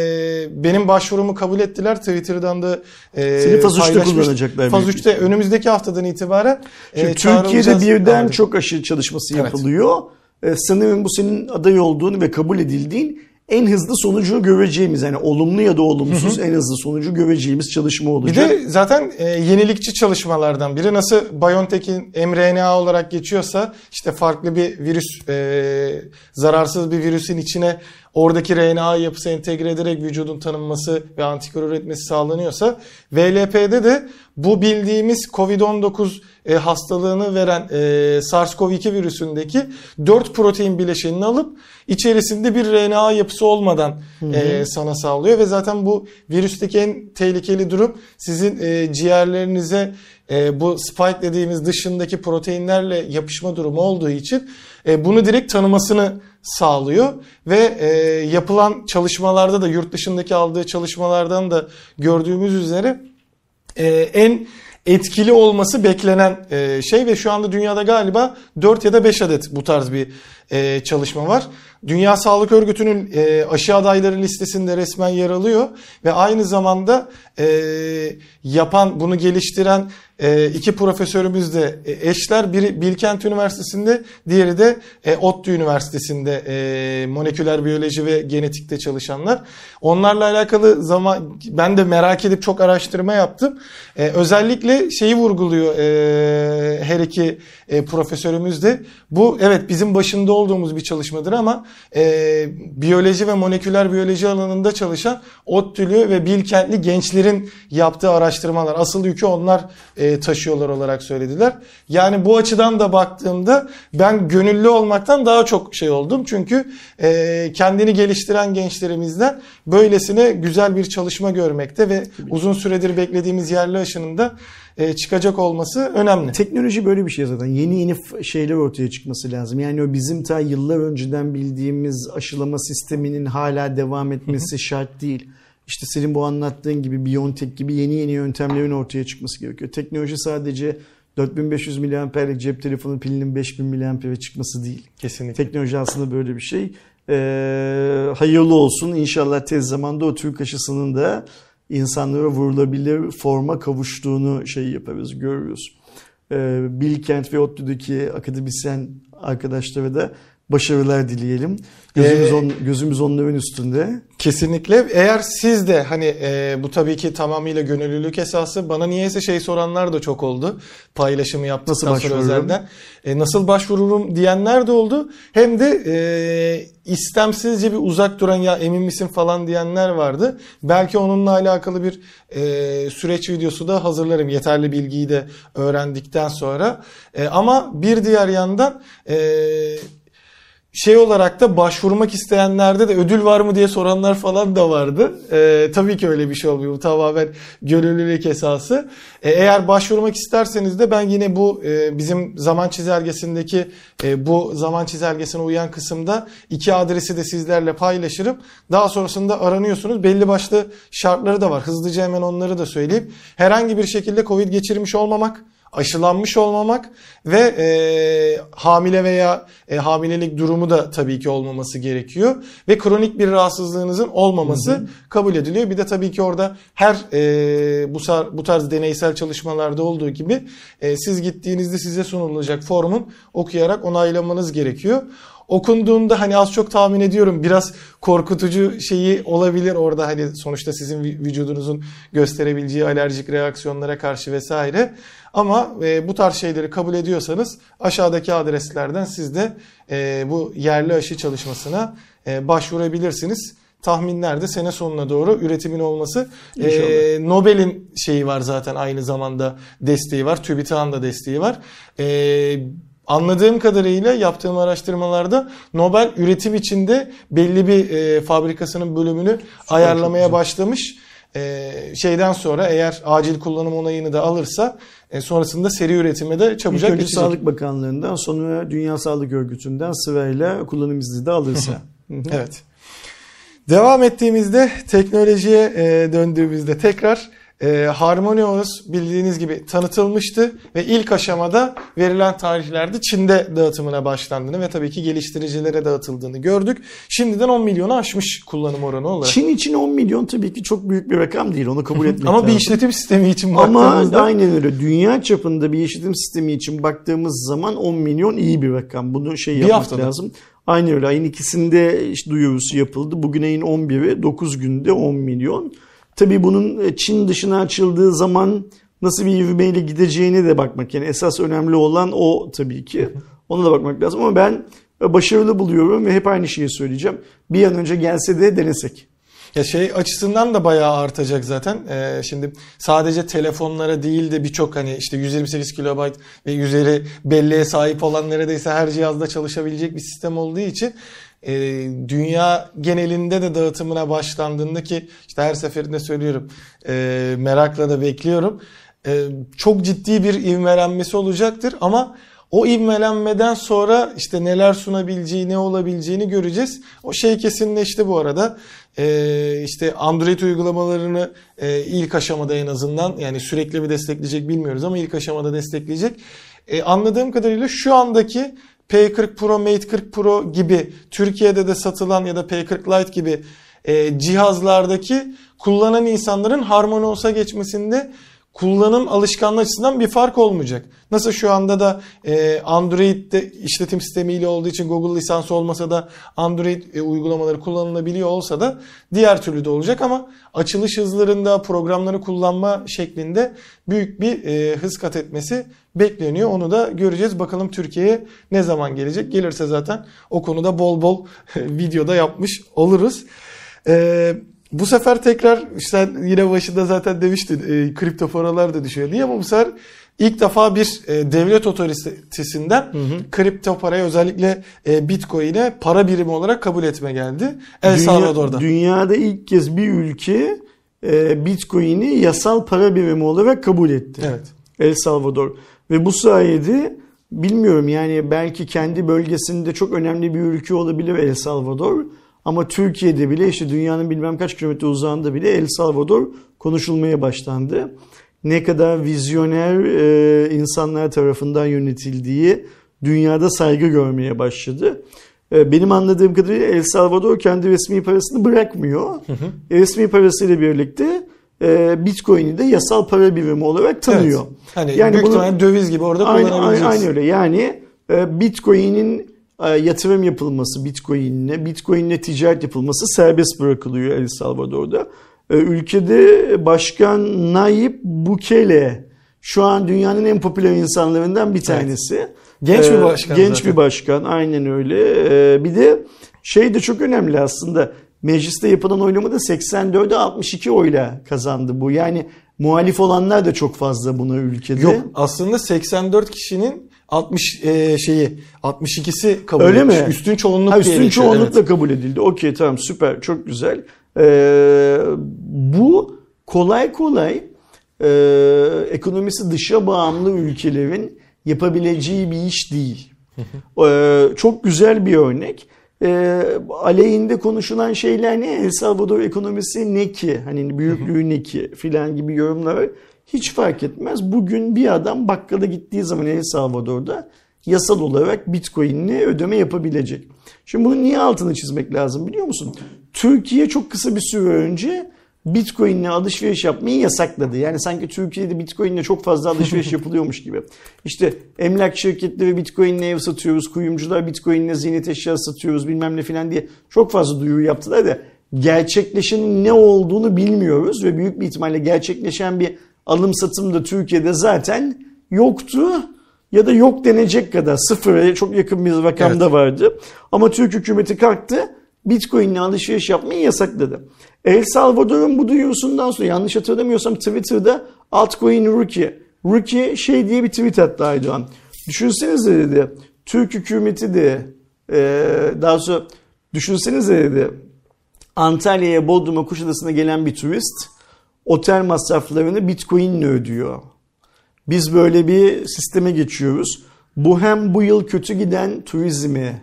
Speaker 1: benim başvurumu kabul ettiler. Twitter'dan da e,
Speaker 2: Seni faz 3'te
Speaker 1: paylaşmış.
Speaker 2: kullanacaklar.
Speaker 1: Faz
Speaker 2: büyük
Speaker 1: 3'te önümüzdeki haftadan itibaren e,
Speaker 2: Türkiye'de birden
Speaker 1: Evet.
Speaker 2: çok aşı çalışması
Speaker 1: Evet.
Speaker 2: yapılıyor. Ee, sanırım bu senin aday olduğunu ve kabul edildiğin en hızlı sonucu göreceğimiz yani olumlu ya da olumsuz en hızlı sonucu göreceğimiz çalışma
Speaker 1: Bir
Speaker 2: olacak.
Speaker 1: de zaten e, yenilikçi çalışmalardan biri nasıl BioNTech'in mRNA olarak geçiyorsa işte farklı bir virüs e, zararsız bir virüsün içine oradaki RNA yapısı entegre ederek vücudun tanınması ve antikor üretmesi sağlanıyorsa VLP'de de bu bildiğimiz COVID-19 e, hastalığını veren e, SARS-CoV-2 virüsündeki 4 protein bileşenini alıp içerisinde bir RNA yapısı olmadan e, sana sağlıyor ve zaten bu virüsteki en tehlikeli durum sizin e, ciğerlerinize e, bu spike dediğimiz dışındaki proteinlerle yapışma durumu olduğu için e, bunu direkt tanımasını sağlıyor ve e, yapılan çalışmalarda da yurt dışındaki aldığı çalışmalardan da gördüğümüz üzere e, en etkili olması beklenen e, şey ve şu anda dünyada galiba 4 ya da 5 adet bu tarz bir e, çalışma var. Dünya Sağlık Örgütü'nün e, aşı adayları listesinde resmen yer alıyor ve aynı zamanda e, yapan bunu geliştiren e, iki profesörümüz de e, eşler. Biri Bilkent Üniversitesi'nde, diğeri de e, ODTÜ Üniversitesi'nde e, moleküler biyoloji ve genetikte çalışanlar. Onlarla alakalı zaman ben de merak edip çok araştırma yaptım. E, özellikle şeyi vurguluyor e, her iki e, profesörümüz de. Bu evet bizim başında olduğumuz bir çalışmadır ama e, biyoloji ve moleküler biyoloji alanında çalışan ODTÜ'lü ve Bilkentli gençlerin yaptığı araştırmalar. Asıl yükü onlar e, taşıyorlar olarak söylediler. Yani bu açıdan da baktığımda ben gönüllü olmaktan daha çok şey oldum. Çünkü e, kendini geliştiren gençlerimizden böylesine güzel bir çalışma görmekte ve uzun süredir beklediğimiz yerli aşının da e, çıkacak olması önemli.
Speaker 2: Teknoloji böyle bir şey zaten. Yeni yeni şeyler ortaya çıkması lazım. Yani o bizim ta yıllar önceden bildiğimiz aşılama sisteminin hala devam etmesi şart değil. İşte senin bu anlattığın gibi Biontech gibi yeni yeni yöntemlerin ortaya çıkması gerekiyor. Teknoloji sadece 4500 miliamperlik cep telefonu pilinin 5000 miliampere çıkması değil.
Speaker 1: Kesinlikle.
Speaker 2: Teknoloji aslında böyle bir şey. Ee, hayırlı olsun. İnşallah tez zamanda o Türk aşısının da insanlara vurulabilir forma kavuştuğunu şey yaparız, görürüz. Ee, Bilkent ve ODTÜ'deki akademisyen arkadaşlara da başarılar dileyelim. Gözümüz,
Speaker 1: Ee,
Speaker 2: on, gözümüz onların üstünde.
Speaker 1: Kesinlikle. Eğer siz de hani e, bu tabii ki tamamıyla gönüllülük esası. Bana niyeyse şey soranlar da çok oldu. Paylaşımı yaptıktan
Speaker 2: Nasıl
Speaker 1: sonra özelden. E, nasıl başvururum diyenler de oldu. Hem de e, istemsizce bir uzak duran ya emin misin falan diyenler vardı. Belki onunla alakalı bir e, süreç videosu da hazırlarım. Yeterli bilgiyi de öğrendikten sonra. E, ama bir diğer yandan e, şey olarak da başvurmak isteyenlerde de ödül var mı diye soranlar falan da vardı. Ee, tabii ki öyle bir şey olmuyor. Bu tamamen gönüllülük esası. Ee, eğer başvurmak isterseniz de ben yine bu e, bizim zaman çizelgesindeki e, bu zaman çizelgesine uyan kısımda iki adresi de sizlerle paylaşırım. Daha sonrasında aranıyorsunuz. Belli başlı şartları da var. Hızlıca hemen onları da söyleyeyim. Herhangi bir şekilde Covid geçirmiş olmamak, aşılanmış olmamak ve e, hamile veya e, hamilelik durumu da tabii ki olmaması gerekiyor ve kronik bir rahatsızlığınızın olmaması kabul ediliyor. Bir de tabii ki orada her e, bu bu tarz deneysel çalışmalarda olduğu gibi e, siz gittiğinizde size sunulacak formun okuyarak onaylamanız gerekiyor. Okunduğunda hani az çok tahmin ediyorum biraz korkutucu şeyi olabilir orada hani sonuçta sizin vü- vücudunuzun gösterebileceği alerjik reaksiyonlara karşı vesaire. Ama e, bu tarz şeyleri kabul ediyorsanız aşağıdaki adreslerden siz de e, bu yerli aşı çalışmasına e, başvurabilirsiniz. Tahminler de sene sonuna doğru üretimin olması. E. Nobel'in şeyi var zaten aynı zamanda desteği var. TÜBİTAK'ın da desteği var. E, Anladığım kadarıyla yaptığım araştırmalarda Nobel üretim içinde belli bir e, fabrikasının bölümünü ayarlamaya
Speaker 2: güzel.
Speaker 1: başlamış. E, şeyden sonra eğer acil kullanım onayını da alırsa e, sonrasında seri üretime de
Speaker 2: İlk
Speaker 1: çabucak
Speaker 2: önce
Speaker 1: geçecek.
Speaker 2: Sağlık Bakanlığı'ndan sonra Dünya Sağlık Örgütü'nden sırayla kullanım izni de alırsa. [LAUGHS]
Speaker 1: Evet. Devam ettiğimizde teknolojiye e, döndüğümüzde tekrar e, HarmonyOS bildiğiniz gibi tanıtılmıştı ve ilk aşamada verilen tarihlerde Çin'de dağıtımına başlandığını ve tabii ki geliştiricilere dağıtıldığını gördük. Şimdiden 10 milyonu aşmış kullanım oranı olarak.
Speaker 2: Çin için 10 milyon tabii ki çok büyük bir rakam değil. Onu kabul [LAUGHS] etmek
Speaker 1: Ama
Speaker 2: lazım.
Speaker 1: bir işletim sistemi için
Speaker 2: Ama
Speaker 1: baktığımızda
Speaker 2: aynen öyle. Dünya çapında bir işletim sistemi için baktığımız zaman 10 milyon iyi bir rakam. Bunu şey yapmak
Speaker 1: haftada.
Speaker 2: lazım. Aynen öyle. Ayın ikisinde işte duyurusu yapıldı. Bugün ayın 11'i 9 günde 10 milyon. Tabii bunun e, Çin dışına açıldığı zaman nasıl bir ivmeyle gideceğine de bakmak. Yani esas önemli olan o tabii ki. Ona da bakmak lazım ama ben e, başarılı buluyorum ve hep aynı şeyi söyleyeceğim. Bir an önce gelse de denesek.
Speaker 1: Ya şey açısından da bayağı artacak zaten. Ee, şimdi sadece telefonlara değil de birçok hani işte 128 kilobayt ve üzeri belleğe sahip olan neredeyse her cihazda çalışabilecek bir sistem olduğu için e, dünya genelinde de dağıtımına başlandığında ki işte her seferinde söylüyorum e, merakla da bekliyorum. E, çok ciddi bir ivmelenmesi olacaktır ama o ivmelenmeden sonra işte neler sunabileceği, ne olabileceğini göreceğiz. O şey kesinleşti bu arada. Ee, işte Android uygulamalarını e, ilk aşamada en azından yani sürekli mi destekleyecek bilmiyoruz ama ilk aşamada destekleyecek. Ee, anladığım kadarıyla şu andaki P40 Pro, Mate 40 Pro gibi Türkiye'de de satılan ya da P40 Lite gibi e, cihazlardaki kullanan insanların HarmonyOS'a geçmesinde kullanım alışkanlığı açısından bir fark olmayacak. Nasıl şu anda da e, Android'de işletim sistemiyle olduğu için Google lisansı olmasa da Android e, uygulamaları kullanılabiliyor olsa da diğer türlü de olacak ama açılış hızlarında programları kullanma şeklinde büyük bir e, hız kat etmesi bekleniyor. Onu da göreceğiz. Bakalım Türkiye'ye ne zaman gelecek? Gelirse zaten o konuda bol bol [LAUGHS] videoda yapmış oluruz. Eee bu sefer tekrar işte yine başında zaten demiştin e, kripto paralar da düşüyor diye ama bu sefer ilk defa bir e, devlet otoritesinden kripto parayı özellikle e, bitcoin'e para birimi olarak kabul etme geldi. El
Speaker 2: Dünya-
Speaker 1: Salvador'da.
Speaker 2: Dünyada ilk kez bir ülke e, Bitcoin'i yasal para birimi olarak kabul etti.
Speaker 1: Evet.
Speaker 2: El Salvador. Ve bu sayede bilmiyorum yani belki kendi bölgesinde çok önemli bir ülke olabilir El Salvador. Ama Türkiye'de bile işte dünyanın bilmem kaç kilometre uzağında bile El Salvador konuşulmaya başlandı. Ne kadar vizyoner e, insanlar tarafından yönetildiği dünyada saygı görmeye başladı. E, benim anladığım kadarıyla El Salvador kendi resmi parasını bırakmıyor. Resmi parasıyla birlikte e, Bitcoin'i de yasal para birimi olarak tanıyor.
Speaker 1: Evet. Hani
Speaker 2: Yani
Speaker 1: büyük
Speaker 2: bunu-
Speaker 1: döviz gibi orada
Speaker 2: Aynı, aynı,
Speaker 1: kullanabileceğiz.
Speaker 2: aynı öyle. Yani e, Bitcoin'in e, yatırım yapılması Bitcoin'le, Bitcoin'le ticaret yapılması serbest bırakılıyor El Salvador'da. E, Ülkede başkan Nayib Bukele şu an dünyanın en popüler insanlarından bir tanesi.
Speaker 1: Genç bir
Speaker 2: E,
Speaker 1: başkan
Speaker 2: Genç
Speaker 1: zaten.
Speaker 2: bir başkan aynen öyle. E, Bir de şey de çok önemli aslında. Mecliste yapılan oylamada 84'e 62 oyla kazandı bu. Yani muhalif olanlar da çok fazla buna ülkede.
Speaker 1: Yok aslında 84 kişinin 60 e, şeyi 62'si kabul
Speaker 2: Öyle
Speaker 1: etmiş.
Speaker 2: mi?
Speaker 1: Üstün çoğunluk
Speaker 2: Ha, üstün çoğunlukla
Speaker 1: evet.
Speaker 2: kabul edildi. Okey tamam süper çok güzel. Ee, bu kolay kolay e, ekonomisi dışa bağımlı ülkelerin yapabileceği bir iş değil. Ee, çok güzel bir örnek. Ee, aleyhinde konuşulan şeyler ne? El Salvador ekonomisi ne ki? Hani büyüklüğü ne ki? Filan gibi yorumlar. Hiç fark etmez. Bugün bir adam bakkala gittiği zaman El Salvador'da yasal olarak Bitcoin'le ödeme yapabilecek. Şimdi bunun niye altını çizmek lazım biliyor musun? Türkiye çok kısa bir süre önce Bitcoin'le alışveriş yapmayı yasakladı. Yani sanki Türkiye'de Bitcoin'le çok fazla alışveriş [LAUGHS] yapılıyormuş gibi. İşte emlak şirketleri Bitcoin'le ev satıyoruz, kuyumcular Bitcoin'le ziynet eşyası satıyoruz bilmem ne filan diye çok fazla duyuru yaptılar da gerçekleşenin ne olduğunu bilmiyoruz ve büyük bir ihtimalle gerçekleşen bir alım satım da Türkiye'de zaten yoktu ya da yok denecek kadar sıfıra çok yakın bir rakamda
Speaker 1: Evet.
Speaker 2: vardı. Ama Türk hükümeti kalktı Bitcoin'le alışveriş yapmayı yasakladı. El Salvador'un bu duyurusundan sonra yanlış hatırlamıyorsam Twitter'da altcoin Rookie. Rookie şey diye bir tweet attı Aydoğan. Düşünsenize dedi Türk hükümeti de e, daha sonra düşünsenize dedi Antalya'ya Bodrum'a Kuşadası'na gelen bir turist otel masraflarını Bitcoin'le ödüyor. Biz böyle bir sisteme geçiyoruz. Bu hem bu yıl kötü giden turizmi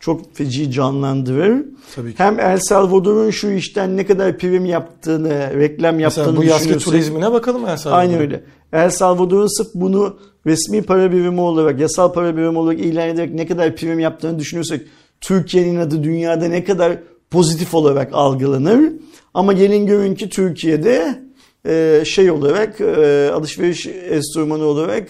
Speaker 2: çok feci canlandırır.
Speaker 1: Tabii ki.
Speaker 2: Hem El Salvador'un şu işten ne kadar prim yaptığını, reklam yaptığını
Speaker 1: Mesela bu yazki turizmine bakalım El Salvador'un.
Speaker 2: Aynen öyle. El Salvador'un sırf bunu resmi para birimi olarak, yasal para birimi olarak ilan ederek ne kadar prim yaptığını düşünürsek Türkiye'nin adı dünyada ne kadar pozitif olarak algılanır. Ama gelin görün ki Türkiye'de e, şey olarak e, alışveriş enstrümanı olarak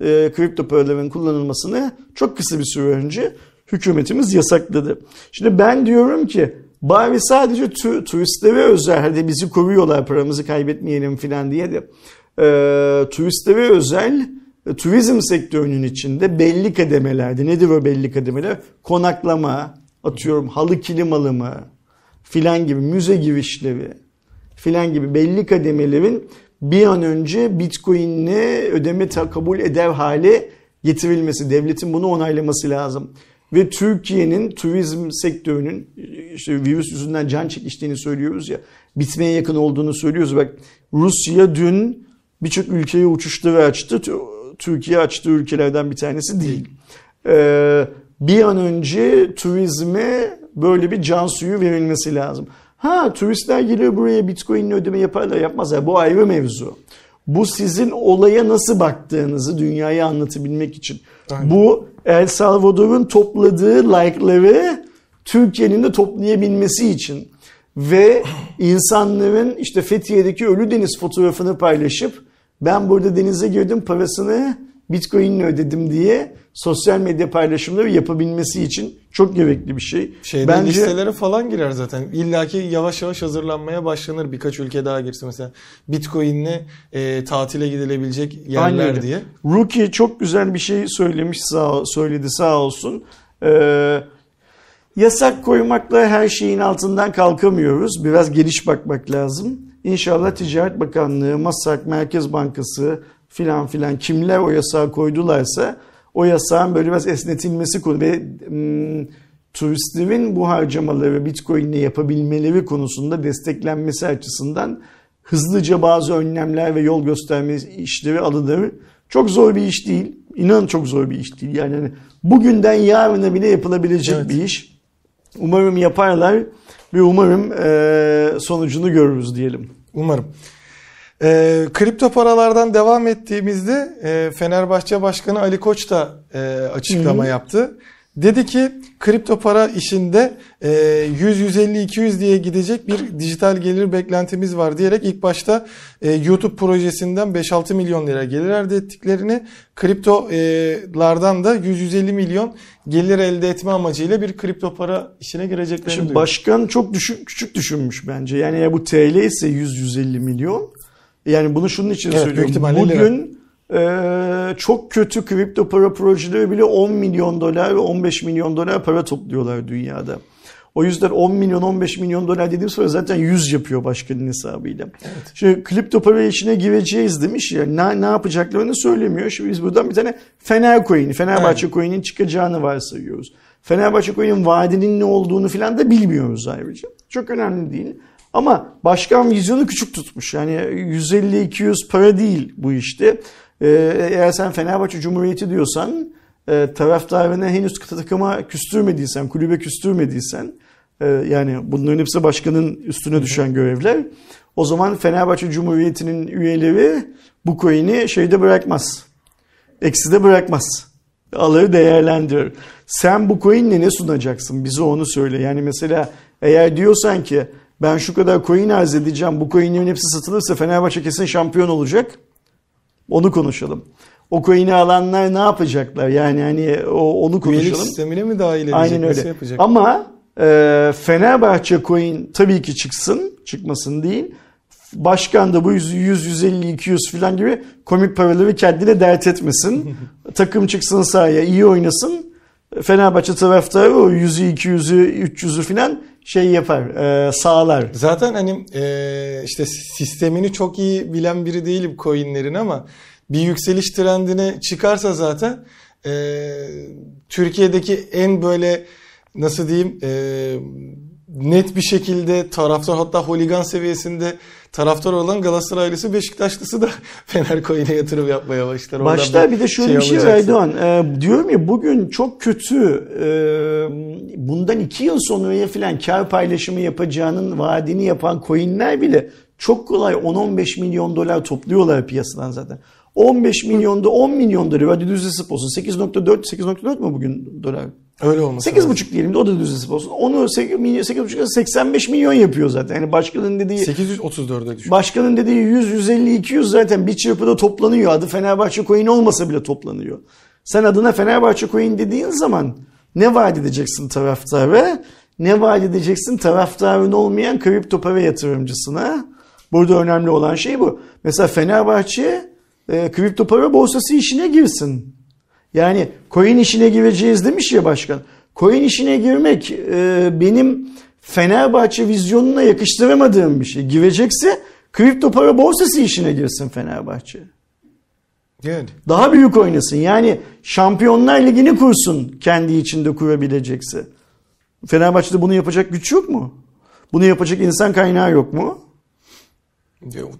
Speaker 2: e, kripto paraların kullanılmasını çok kısa bir süre önce hükümetimiz yasakladı. Şimdi ben diyorum ki bari sadece tu- turistlere özel hadi bizi koruyorlar paramızı kaybetmeyelim falan diye de e, turistlere özel turizm sektörünün içinde belli kademelerde nedir o belli kademeler? Konaklama, atıyorum halı kilim alımı filan gibi müze girişleri filan gibi belli kademelerin bir an önce Bitcoin'le ödeme kabul eder hale getirilmesi, devletin bunu onaylaması lazım. Ve Türkiye'nin turizm sektörünün işte virüs yüzünden can çekiştiğini söylüyoruz ya, bitmeye yakın olduğunu söylüyoruz. Bak Rusya dün birçok ülkeye uçuşları açtı. Tü- Türkiye açtığı ülkelerden bir tanesi değil. Ee, bir an önce turizme böyle bir can suyu verilmesi lazım. Ha turistler geliyor buraya bitcoin'le ödeme yaparlar yapmazlar. Bu ayrı mevzu. Bu sizin olaya nasıl baktığınızı dünyaya anlatabilmek için.
Speaker 1: Aynen.
Speaker 2: Bu El Salvador'un topladığı like'ları Türkiye'nin de toplayabilmesi için. Ve insanların işte Fethiye'deki Ölü Deniz fotoğrafını paylaşıp ben burada denize girdim parasını Bitcoin'le ödedim diye sosyal medya paylaşımları yapabilmesi için çok gerekli bir şey.
Speaker 1: Şeyde listelere falan girer zaten. İlla ki yavaş yavaş hazırlanmaya başlanır. Birkaç ülke daha girse mesela. Bitcoin'le e, tatile gidilebilecek
Speaker 2: Aynen
Speaker 1: yerler
Speaker 2: öyle.
Speaker 1: diye.
Speaker 2: Rookie çok güzel bir şey söylemiş sağ söyledi sağ olsun. Ee, yasak koymakla her şeyin altından kalkamıyoruz. Biraz geniş bakmak lazım. İnşallah Ticaret Bakanlığı, Masak, Merkez Bankası filan filan kimler o yasağı koydularsa o yasağın böyle biraz esnetilmesi konu ve turistlerin bu harcamaları Bitcoin'le yapabilmeleri konusunda desteklenmesi açısından hızlıca bazı önlemler ve yol gösterme işleri alınır. Çok zor bir iş değil. İnan çok zor bir iş değil. Yani hani bugünden yarına bile yapılabilecek
Speaker 1: Evet.
Speaker 2: bir iş. Umarım yaparlar ve umarım sonucunu görürüz diyelim.
Speaker 1: Umarım. E, kripto paralardan devam ettiğimizde e, Fenerbahçe Başkanı Ali Koç da e, açıklama
Speaker 2: Hı hı.
Speaker 1: yaptı. Dedi ki kripto para işinde e, 100-150-200 diye gidecek bir dijital gelir beklentimiz var diyerek ilk başta e, YouTube projesinden 5-6 milyon lira gelir elde ettiklerini kriptolardan da 100-150 milyon gelir elde etme amacıyla bir kripto para işine gireceklerini
Speaker 2: Şimdi
Speaker 1: duyuyor.
Speaker 2: başkan çok düşük, küçük düşünmüş bence. Yani ya bu TL ise 100-150 milyon. Yani bunu şunun için
Speaker 1: Evet,
Speaker 2: söylüyorum.
Speaker 1: lira.
Speaker 2: Bugün e, çok kötü kripto para projeleri bile 10 milyon dolar ve 15 milyon dolar para topluyorlar dünyada. O yüzden 10 milyon 15 milyon dolar dediğim sonra zaten 100 yapıyor başkanın hesabıyla. Şimdi kripto para işine gireceğiz demiş ya ne, ne yapacaklarını söylemiyor. Şimdi biz buradan bir tane Fener coin'i, Fenerbahçe coin'in çıkacağını varsayıyoruz. Fenerbahçe coin'in vaadinin ne olduğunu filan da bilmiyoruz ayrıca. Çok önemli değil. Ama başkan vizyonu küçük tutmuş. Yani 150-200 para değil bu işte. Ee, eğer sen Fenerbahçe Cumhuriyeti diyorsan e, taraftarına henüz takıma küstürmediysen, kulübe küstürmediysen e, yani bunların hepsi başkanın üstüne düşen görevler. O zaman Fenerbahçe Cumhuriyeti'nin üyeleri bu coin'i şeyde bırakmaz. Ekside bırakmaz. Alır değerlendirir. Sen bu coin'le ne sunacaksın? Bize onu söyle. Yani mesela eğer diyorsan ki ben şu kadar coin arz edeceğim. Bu coin'lerin hepsi satılırsa Fenerbahçe kesin şampiyon olacak. Onu konuşalım. O coin'i alanlar ne yapacaklar? Yani hani o, onu
Speaker 1: Üyelik
Speaker 2: konuşalım.
Speaker 1: sistemine mi dahil edecek?
Speaker 2: Aynen
Speaker 1: Nasıl
Speaker 2: öyle.
Speaker 1: yapacak?
Speaker 2: Ama e, Fenerbahçe coin tabii ki çıksın, çıkmasın değil. Başkan da bu 100, 100 150, 200 falan gibi komik paraları kendine dert etmesin. [LAUGHS] Takım çıksın sahaya, iyi oynasın. Fenerbahçe taraftarı o 100'ü, 200'ü, 300'ü falan şey yapar, e, sağlar.
Speaker 1: Zaten hani e, işte sistemini çok iyi bilen biri değilim coinlerin ama bir yükseliş trendine çıkarsa zaten e, Türkiye'deki en böyle nasıl diyeyim e, net bir şekilde taraftar hatta holigan seviyesinde taraftar olan Galatasaraylısı Beşiktaşlısı da [LAUGHS] Fener Coin'e yatırım yapmaya başlar. Oradan
Speaker 2: Başta bir de şöyle bir şey var. Erdoğan. Ee, diyorum ya bugün çok kötü e, bundan iki yıl sonraya falan kar paylaşımı yapacağının vaadini yapan coinler bile çok kolay 10-15 milyon dolar topluyorlar piyasadan zaten. 15 milyonda 10 milyon dolar hadi düz hesap olsun. 8.4 8.4 mu bugün dolar?
Speaker 1: Öyle olması lazım.
Speaker 2: 8.5 diyelim de o da düz hesap olsun. Onu 8 milyon 8.5 85 milyon yapıyor zaten. Yani başkanın dediği
Speaker 1: 834'e düştü.
Speaker 2: Başkanın dediği 100, 150, 200 zaten bir çırpıda toplanıyor. Adı Fenerbahçe Coin olmasa bile toplanıyor. Sen adına Fenerbahçe Coin dediğin zaman ne vaat edeceksin taraftara? Ne vaat edeceksin taraftarın olmayan kripto para yatırımcısına? Burada önemli olan şey bu. Mesela Fenerbahçe e, kripto para borsası işine girsin. Yani coin işine gireceğiz demiş ya başkan. Coin işine girmek e, benim Fenerbahçe vizyonuna yakıştıramadığım bir şey. Girecekse kripto para borsası işine girsin Fenerbahçe.
Speaker 1: Yani.
Speaker 2: Daha büyük oynasın. Yani Şampiyonlar Ligi'ni kursun kendi içinde kurabilecekse. Fenerbahçe'de bunu yapacak güç yok mu? Bunu yapacak insan kaynağı yok mu?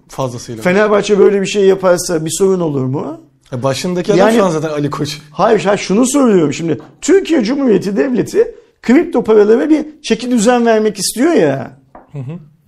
Speaker 1: Fazlasıyla.
Speaker 2: Fenerbahçe böyle bir şey yaparsa bir sorun olur mu?
Speaker 1: Ya Başındaki adam
Speaker 2: Yani-
Speaker 1: şu an zaten Ali Koç.
Speaker 2: Hayır, hayır şunu soruyorum şimdi. Türkiye Cumhuriyeti Devleti kripto paralara bir çeki düzen vermek istiyor ya.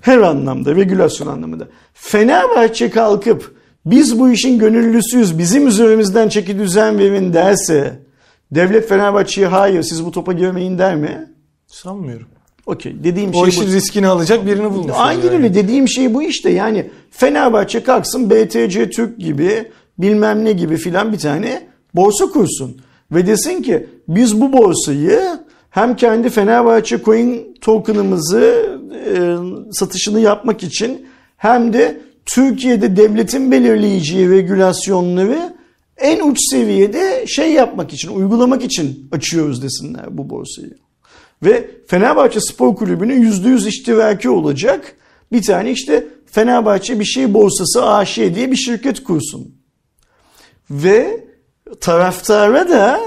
Speaker 2: Her anlamda, regülasyon anlamında. Fenerbahçe kalkıp biz bu işin gönüllüsüyüz, bizim üzerimizden çeki düzen verin derse devlet Fenerbahçe'ye hayır siz bu topa girmeyin der mi?
Speaker 1: Sanmıyorum.
Speaker 2: Okey dediğim
Speaker 1: O
Speaker 2: şey
Speaker 1: işin
Speaker 2: bu.
Speaker 1: riskini alacak birini bulmuş.
Speaker 2: Aynen
Speaker 1: yani.
Speaker 2: öyle dediğim şey bu işte yani Fenerbahçe kalksın BTC Türk gibi bilmem ne gibi filan bir tane borsa kursun. Ve desin ki biz bu borsayı hem kendi Fenerbahçe coin token'ımızı e, satışını yapmak için hem de Türkiye'de devletin belirleyeceği regülasyonları en uç seviyede şey yapmak için, uygulamak için açıyoruz desinler bu borsayı. Ve Fenerbahçe Spor Kulübü'nün %100 iştiraki olacak bir tane işte Fenerbahçe bir şey borsası AŞ diye bir şirket kursun. Ve taraftara da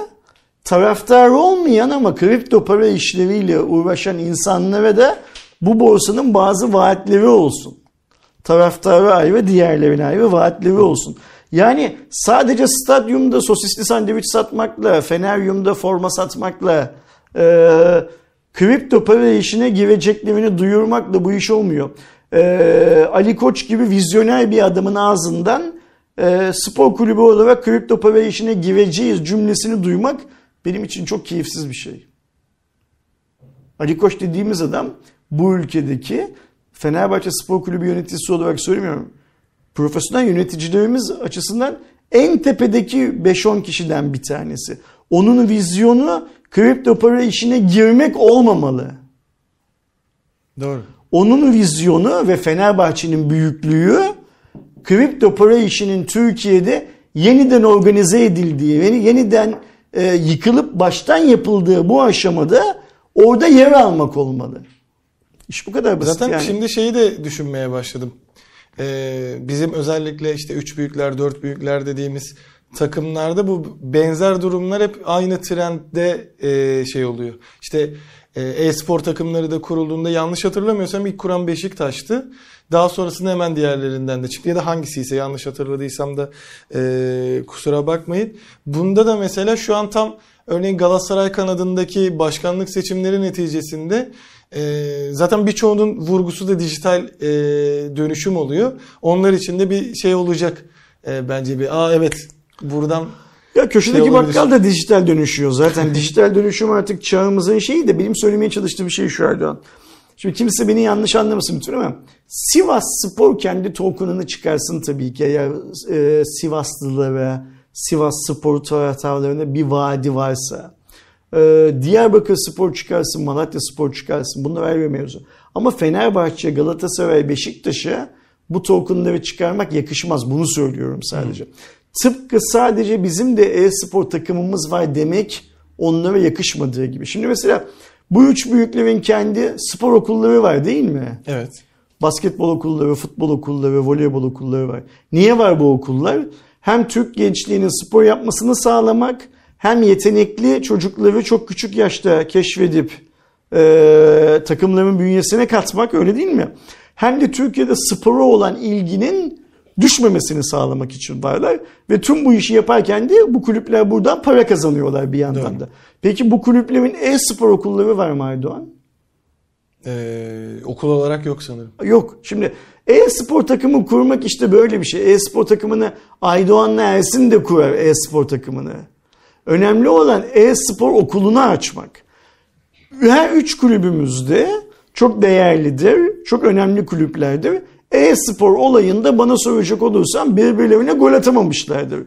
Speaker 2: taraftar olmayan ama kripto para işleriyle uğraşan insanlara da bu borsanın bazı vaatleri olsun. Taraftara ayrı, diğerlerine ayrı vaatleri olsun. Yani sadece stadyumda sosisli sandviç satmakla, Feneryum'da forma satmakla, e, kripto para işine gireceklerini duyurmakla bu iş olmuyor. E, Ali Koç gibi vizyoner bir adamın ağzından e, spor kulübü olarak kripto para işine gireceğiz cümlesini duymak benim için çok keyifsiz bir şey. Ali Koç dediğimiz adam bu ülkedeki Fenerbahçe Spor Kulübü yöneticisi olarak söylemiyorum. Profesyonel yöneticilerimiz açısından en tepedeki 5-10 kişiden bir tanesi. Onun vizyonu kripto para işine girmek olmamalı.
Speaker 1: Doğru.
Speaker 2: Onun vizyonu ve Fenerbahçe'nin büyüklüğü kripto para işinin Türkiye'de yeniden organize edildiği ve yeniden e, yıkılıp baştan yapıldığı bu aşamada orada yer almak olmalı. İş bu kadar basit
Speaker 1: Zaten
Speaker 2: yani.
Speaker 1: şimdi şeyi de düşünmeye başladım. Ee, bizim özellikle işte üç büyükler, dört büyükler dediğimiz takımlarda bu benzer durumlar hep aynı trendde e, şey oluyor. İşte e-spor takımları da kurulduğunda yanlış hatırlamıyorsam ilk kuran Beşiktaş'tı. Daha sonrasında hemen diğerlerinden de çıktı ya da hangisiyse yanlış hatırladıysam da e, kusura bakmayın. Bunda da mesela şu an tam örneğin Galatasaray kanadındaki başkanlık seçimleri neticesinde e, zaten birçoğunun vurgusu da dijital e, dönüşüm oluyor. Onlar için de bir şey olacak e, bence bir. Aa evet buradan
Speaker 2: Ya köşedeki bakkal da dijital dönüşüyor. Zaten [LAUGHS] dijital dönüşüm artık çağımızın şeyi de benim söylemeye çalıştığım şey şu Erdoğan. Şimdi kimse beni yanlış anlamasın lütfen ama Sivas Spor kendi token'ını çıkarsın tabii ki eğer e, Sivaslılara, Sivas Spor taraftarlarına bir vaadi varsa. E, Diyarbakır Spor çıkarsın, Malatya Spor çıkarsın. Bunlar ayrı bir mevzu. Ama Fenerbahçe, Galatasaray, Beşiktaş'a bu tokenları çıkarmak yakışmaz. Bunu söylüyorum sadece. Tıpkı sadece bizim de e-spor takımımız var demek onlara yakışmadığı gibi. Şimdi mesela bu üç büyüklerin kendi spor okulları var değil mi?
Speaker 1: evet.
Speaker 2: Basketbol okulları, futbol okulları, voleybol okulları var. Niye var bu okullar? Hem Türk gençliğinin spor yapmasını sağlamak hem yetenekli çocukları çok küçük yaşta keşfedip e, takımların bünyesine katmak öyle değil mi? hem de Türkiye'de spora olan ilginin düşmemesini sağlamak için varlar. Ve tüm bu işi yaparken de bu kulüpler buradan para kazanıyorlar bir yandan
Speaker 1: Doğru.
Speaker 2: da. Peki bu kulüplerin e-spor okulları var mı Aydoğan?
Speaker 1: Ee, okul olarak yok sanırım.
Speaker 2: Yok. Şimdi e-spor takımı kurmak işte böyle bir şey. E-spor takımını Aydoğan'la Ersin de kurar e-spor takımını. Önemli olan e-spor okulunu açmak. Her üç kulübümüzde çok değerlidir, çok önemli kulüplerdir. E-spor olayında bana soracak olursan birbirlerine gol atamamışlardır.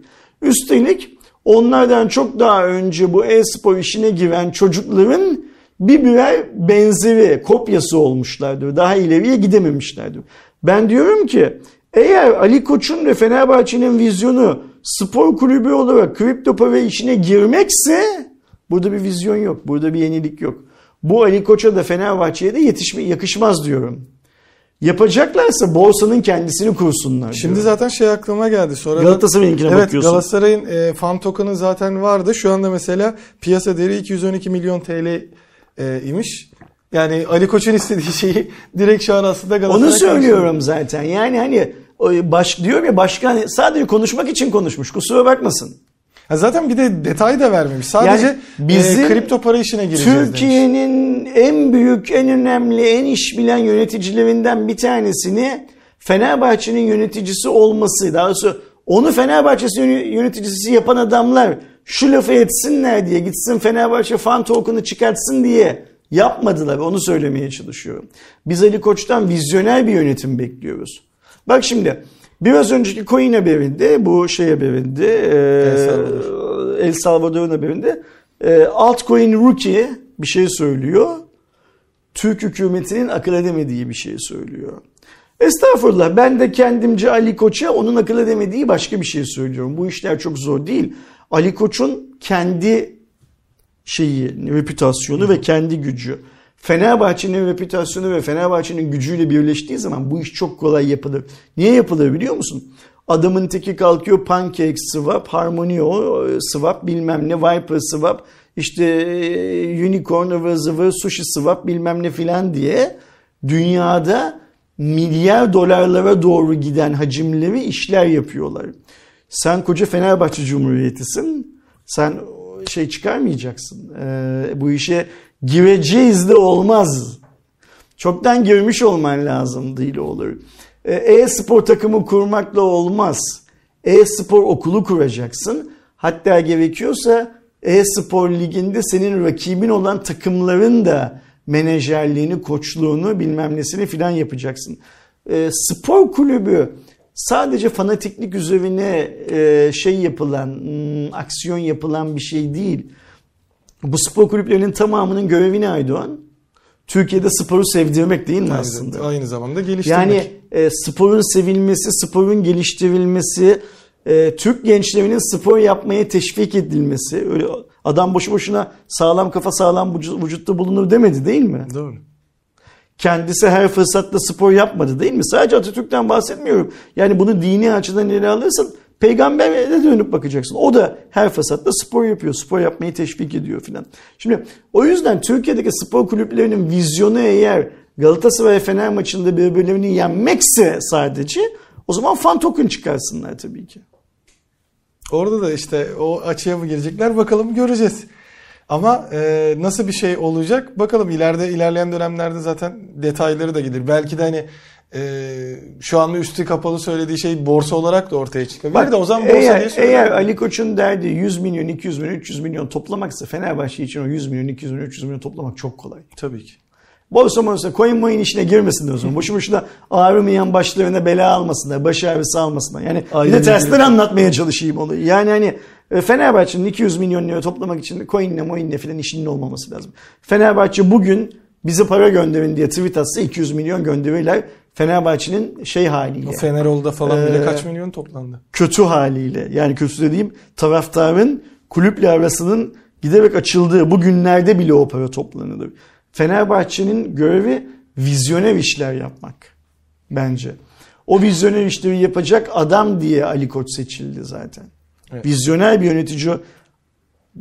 Speaker 2: Üstelik onlardan çok daha önce bu e-spor işine giren çocukların bir birer benzeri, kopyası olmuşlardır. Daha ileriye gidememişlerdir. Ben diyorum ki eğer Ali Koç'un ve Fenerbahçe'nin vizyonu spor kulübü olarak kripto para işine girmekse burada bir vizyon yok. Burada bir yenilik yok. Bu Ali Koç'a da Fenerbahçe'ye de yetişme, yakışmaz diyorum. Yapacaklarsa borsanın kendisini kursunlar.
Speaker 1: Şimdi
Speaker 2: diyorum.
Speaker 1: zaten şey aklıma geldi. Sonra
Speaker 2: Galatasaray'ınkine
Speaker 1: evet,
Speaker 2: bakıyorsun.
Speaker 1: Galatasaray'ın e, fan token'ı zaten vardı. Şu anda mesela piyasa değeri 212 milyon TL e, imiş. Yani Ali Koç'un istediği [LAUGHS] şeyi direkt şu an aslında Galatasaray
Speaker 2: Onu söylüyorum zaten. Yani hani baş, diyorum ya başkan sadece konuşmak için konuşmuş. Kusura bakmasın.
Speaker 1: Ha zaten bir de detay da vermemiş. Sadece
Speaker 2: Yani bizim
Speaker 1: e, kripto para işine gireceğiz demiş.
Speaker 2: Türkiye'nin en büyük, en önemli, en iş bilen yöneticilerinden bir tanesini Fenerbahçe'nin yöneticisi olması, daha doğrusu onu Fenerbahçe'si yöneticisi yapan adamlar şu lafı etsinler diye gitsin Fenerbahçe fan token'ı çıkartsın diye yapmadılar. Onu söylemeye çalışıyorum. Biz Ali Koç'tan vizyoner bir yönetim bekliyoruz. Bak şimdi biraz önceki coin haberinde bu şey haberinde
Speaker 1: El
Speaker 2: e,
Speaker 1: Salvador.
Speaker 2: El Salvador'un haberinde e, altcoin rookie bir şey söylüyor. Türk hükümetinin akıl edemediği bir şey söylüyor. Estağfurullah ben de kendimce Ali Koç'a onun akıl edemediği başka bir şey söylüyorum. Bu işler çok zor değil. Ali Koç'un kendi şeyi, reputasyonu ve kendi gücü. Fenerbahçe'nin reputasyonu ve Fenerbahçe'nin gücüyle birleştiği zaman bu iş çok kolay yapılır. Niye yapılır biliyor musun? Adamın teki kalkıyor pancake swap, harmonio swap bilmem ne, viper swap, işte e, unicorn ıvır zıvır sushi swap bilmem ne filan diye dünyada milyar dolarlara doğru giden hacimleri işler yapıyorlar. Sen koca Fenerbahçe Cumhuriyeti'sin. Sen şey çıkarmayacaksın. Ee, bu işe gireceğiz de olmaz. Çoktan girmiş olman lazım değil olur. Ee, E-spor takımı kurmakla olmaz. E-spor okulu kuracaksın. Hatta gerekiyorsa e-spor liginde senin rakibin olan takımların da menajerliğini, koçluğunu bilmem nesini filan yapacaksın. E, spor kulübü sadece fanatiklik üzerine e, şey yapılan, hmm, aksiyon yapılan bir şey değil. Bu spor kulüplerinin tamamının görevi ne Aydoğan? Türkiye'de sporu sevdirmek değil mi aslında?
Speaker 1: Aynı, aynı zamanda geliştirmek.
Speaker 2: Yani e, sporun sevilmesi, sporun geliştirilmesi, e, Türk gençlerinin spor yapmaya teşvik edilmesi. Öyle adam boşu boşuna sağlam kafa sağlam vücut- vücutta bulunur demedi değil mi?
Speaker 1: Doğru.
Speaker 2: Kendisi her fırsatta spor yapmadı değil mi? Sadece Atatürk'ten bahsetmiyorum. Yani bunu dini açıdan ele alırsan peygambere de dönüp bakacaksın. O da her fırsatta spor yapıyor. Spor yapmayı teşvik ediyor filan. Şimdi o yüzden Türkiye'deki spor kulüplerinin vizyonu eğer Galatasaray Fener maçında birbirlerini yenmekse sadece o zaman fan token çıkarsınlar tabii ki.
Speaker 1: Orada da işte o açıya mı girecekler bakalım göreceğiz. Ama e, nasıl bir şey olacak bakalım ileride ilerleyen dönemlerde zaten detayları da gelir. Belki de hani e, şu anda üstü kapalı söylediği şey borsa olarak da ortaya çıkabilir
Speaker 2: Bak,
Speaker 1: de o zaman borsa diye
Speaker 2: eğer,
Speaker 1: söyleyelim.
Speaker 2: eğer Ali Koç'un derdi 100 milyon, 200 milyon, 300 milyon toplamaksa Fenerbahçe için o 100 milyon, 200 milyon, 300 milyon toplamak çok kolay.
Speaker 1: Tabii ki.
Speaker 2: Borsa morsa coin moin işine girmesinler o zaman. [LAUGHS] Boşu boşuna ağrımayan başlarına bela almasınlar. Baş ağrısı almasınlar. Yani bir
Speaker 1: Aynen
Speaker 2: de
Speaker 1: öyle.
Speaker 2: tersten anlatmaya çalışayım olayı. Yani hani e, Fenerbahçe'nin 200 milyon lira toplamak için coinle moinle filan işinin olmaması lazım. Fenerbahçe bugün bize para gönderin diye tweet atsa 200 milyon gönderirler. Fenerbahçe'nin şey haliyle.
Speaker 1: O Fenerol'da falan bile
Speaker 2: Ee,
Speaker 1: kaç milyon toplandı.
Speaker 2: kötü haliyle yani kötü dediğim taraftarın kulüple arasının giderek açıldığı bu günlerde bile o para toplanılır. Fenerbahçe'nin görevi vizyoner işler yapmak bence. O vizyoner işleri yapacak adam diye Ali Koç seçildi zaten.
Speaker 1: Evet.
Speaker 2: Vizyoner bir yönetici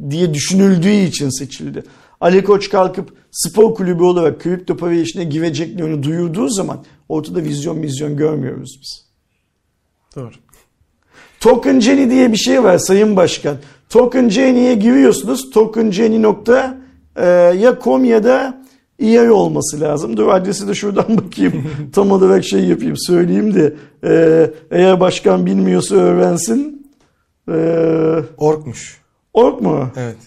Speaker 2: diye düşünüldüğü için seçildi. Ali Koç kalkıp spor kulübü olarak kripto para işine gireceklerini duyurduğu zaman ortada vizyon vizyon görmüyoruz biz.
Speaker 1: Doğru.
Speaker 2: Token Jenny diye bir şey var Sayın Başkan. Token Jenny'ye giriyorsunuz. Token Jenny nokta e, ya com ya da EA olması lazım. Dur adresi de şuradan [LAUGHS] bakayım. Tam olarak şey yapayım söyleyeyim de e, eğer başkan bilmiyorsa öğrensin. E,
Speaker 1: Orkmuş.
Speaker 2: org mu?
Speaker 1: Evet.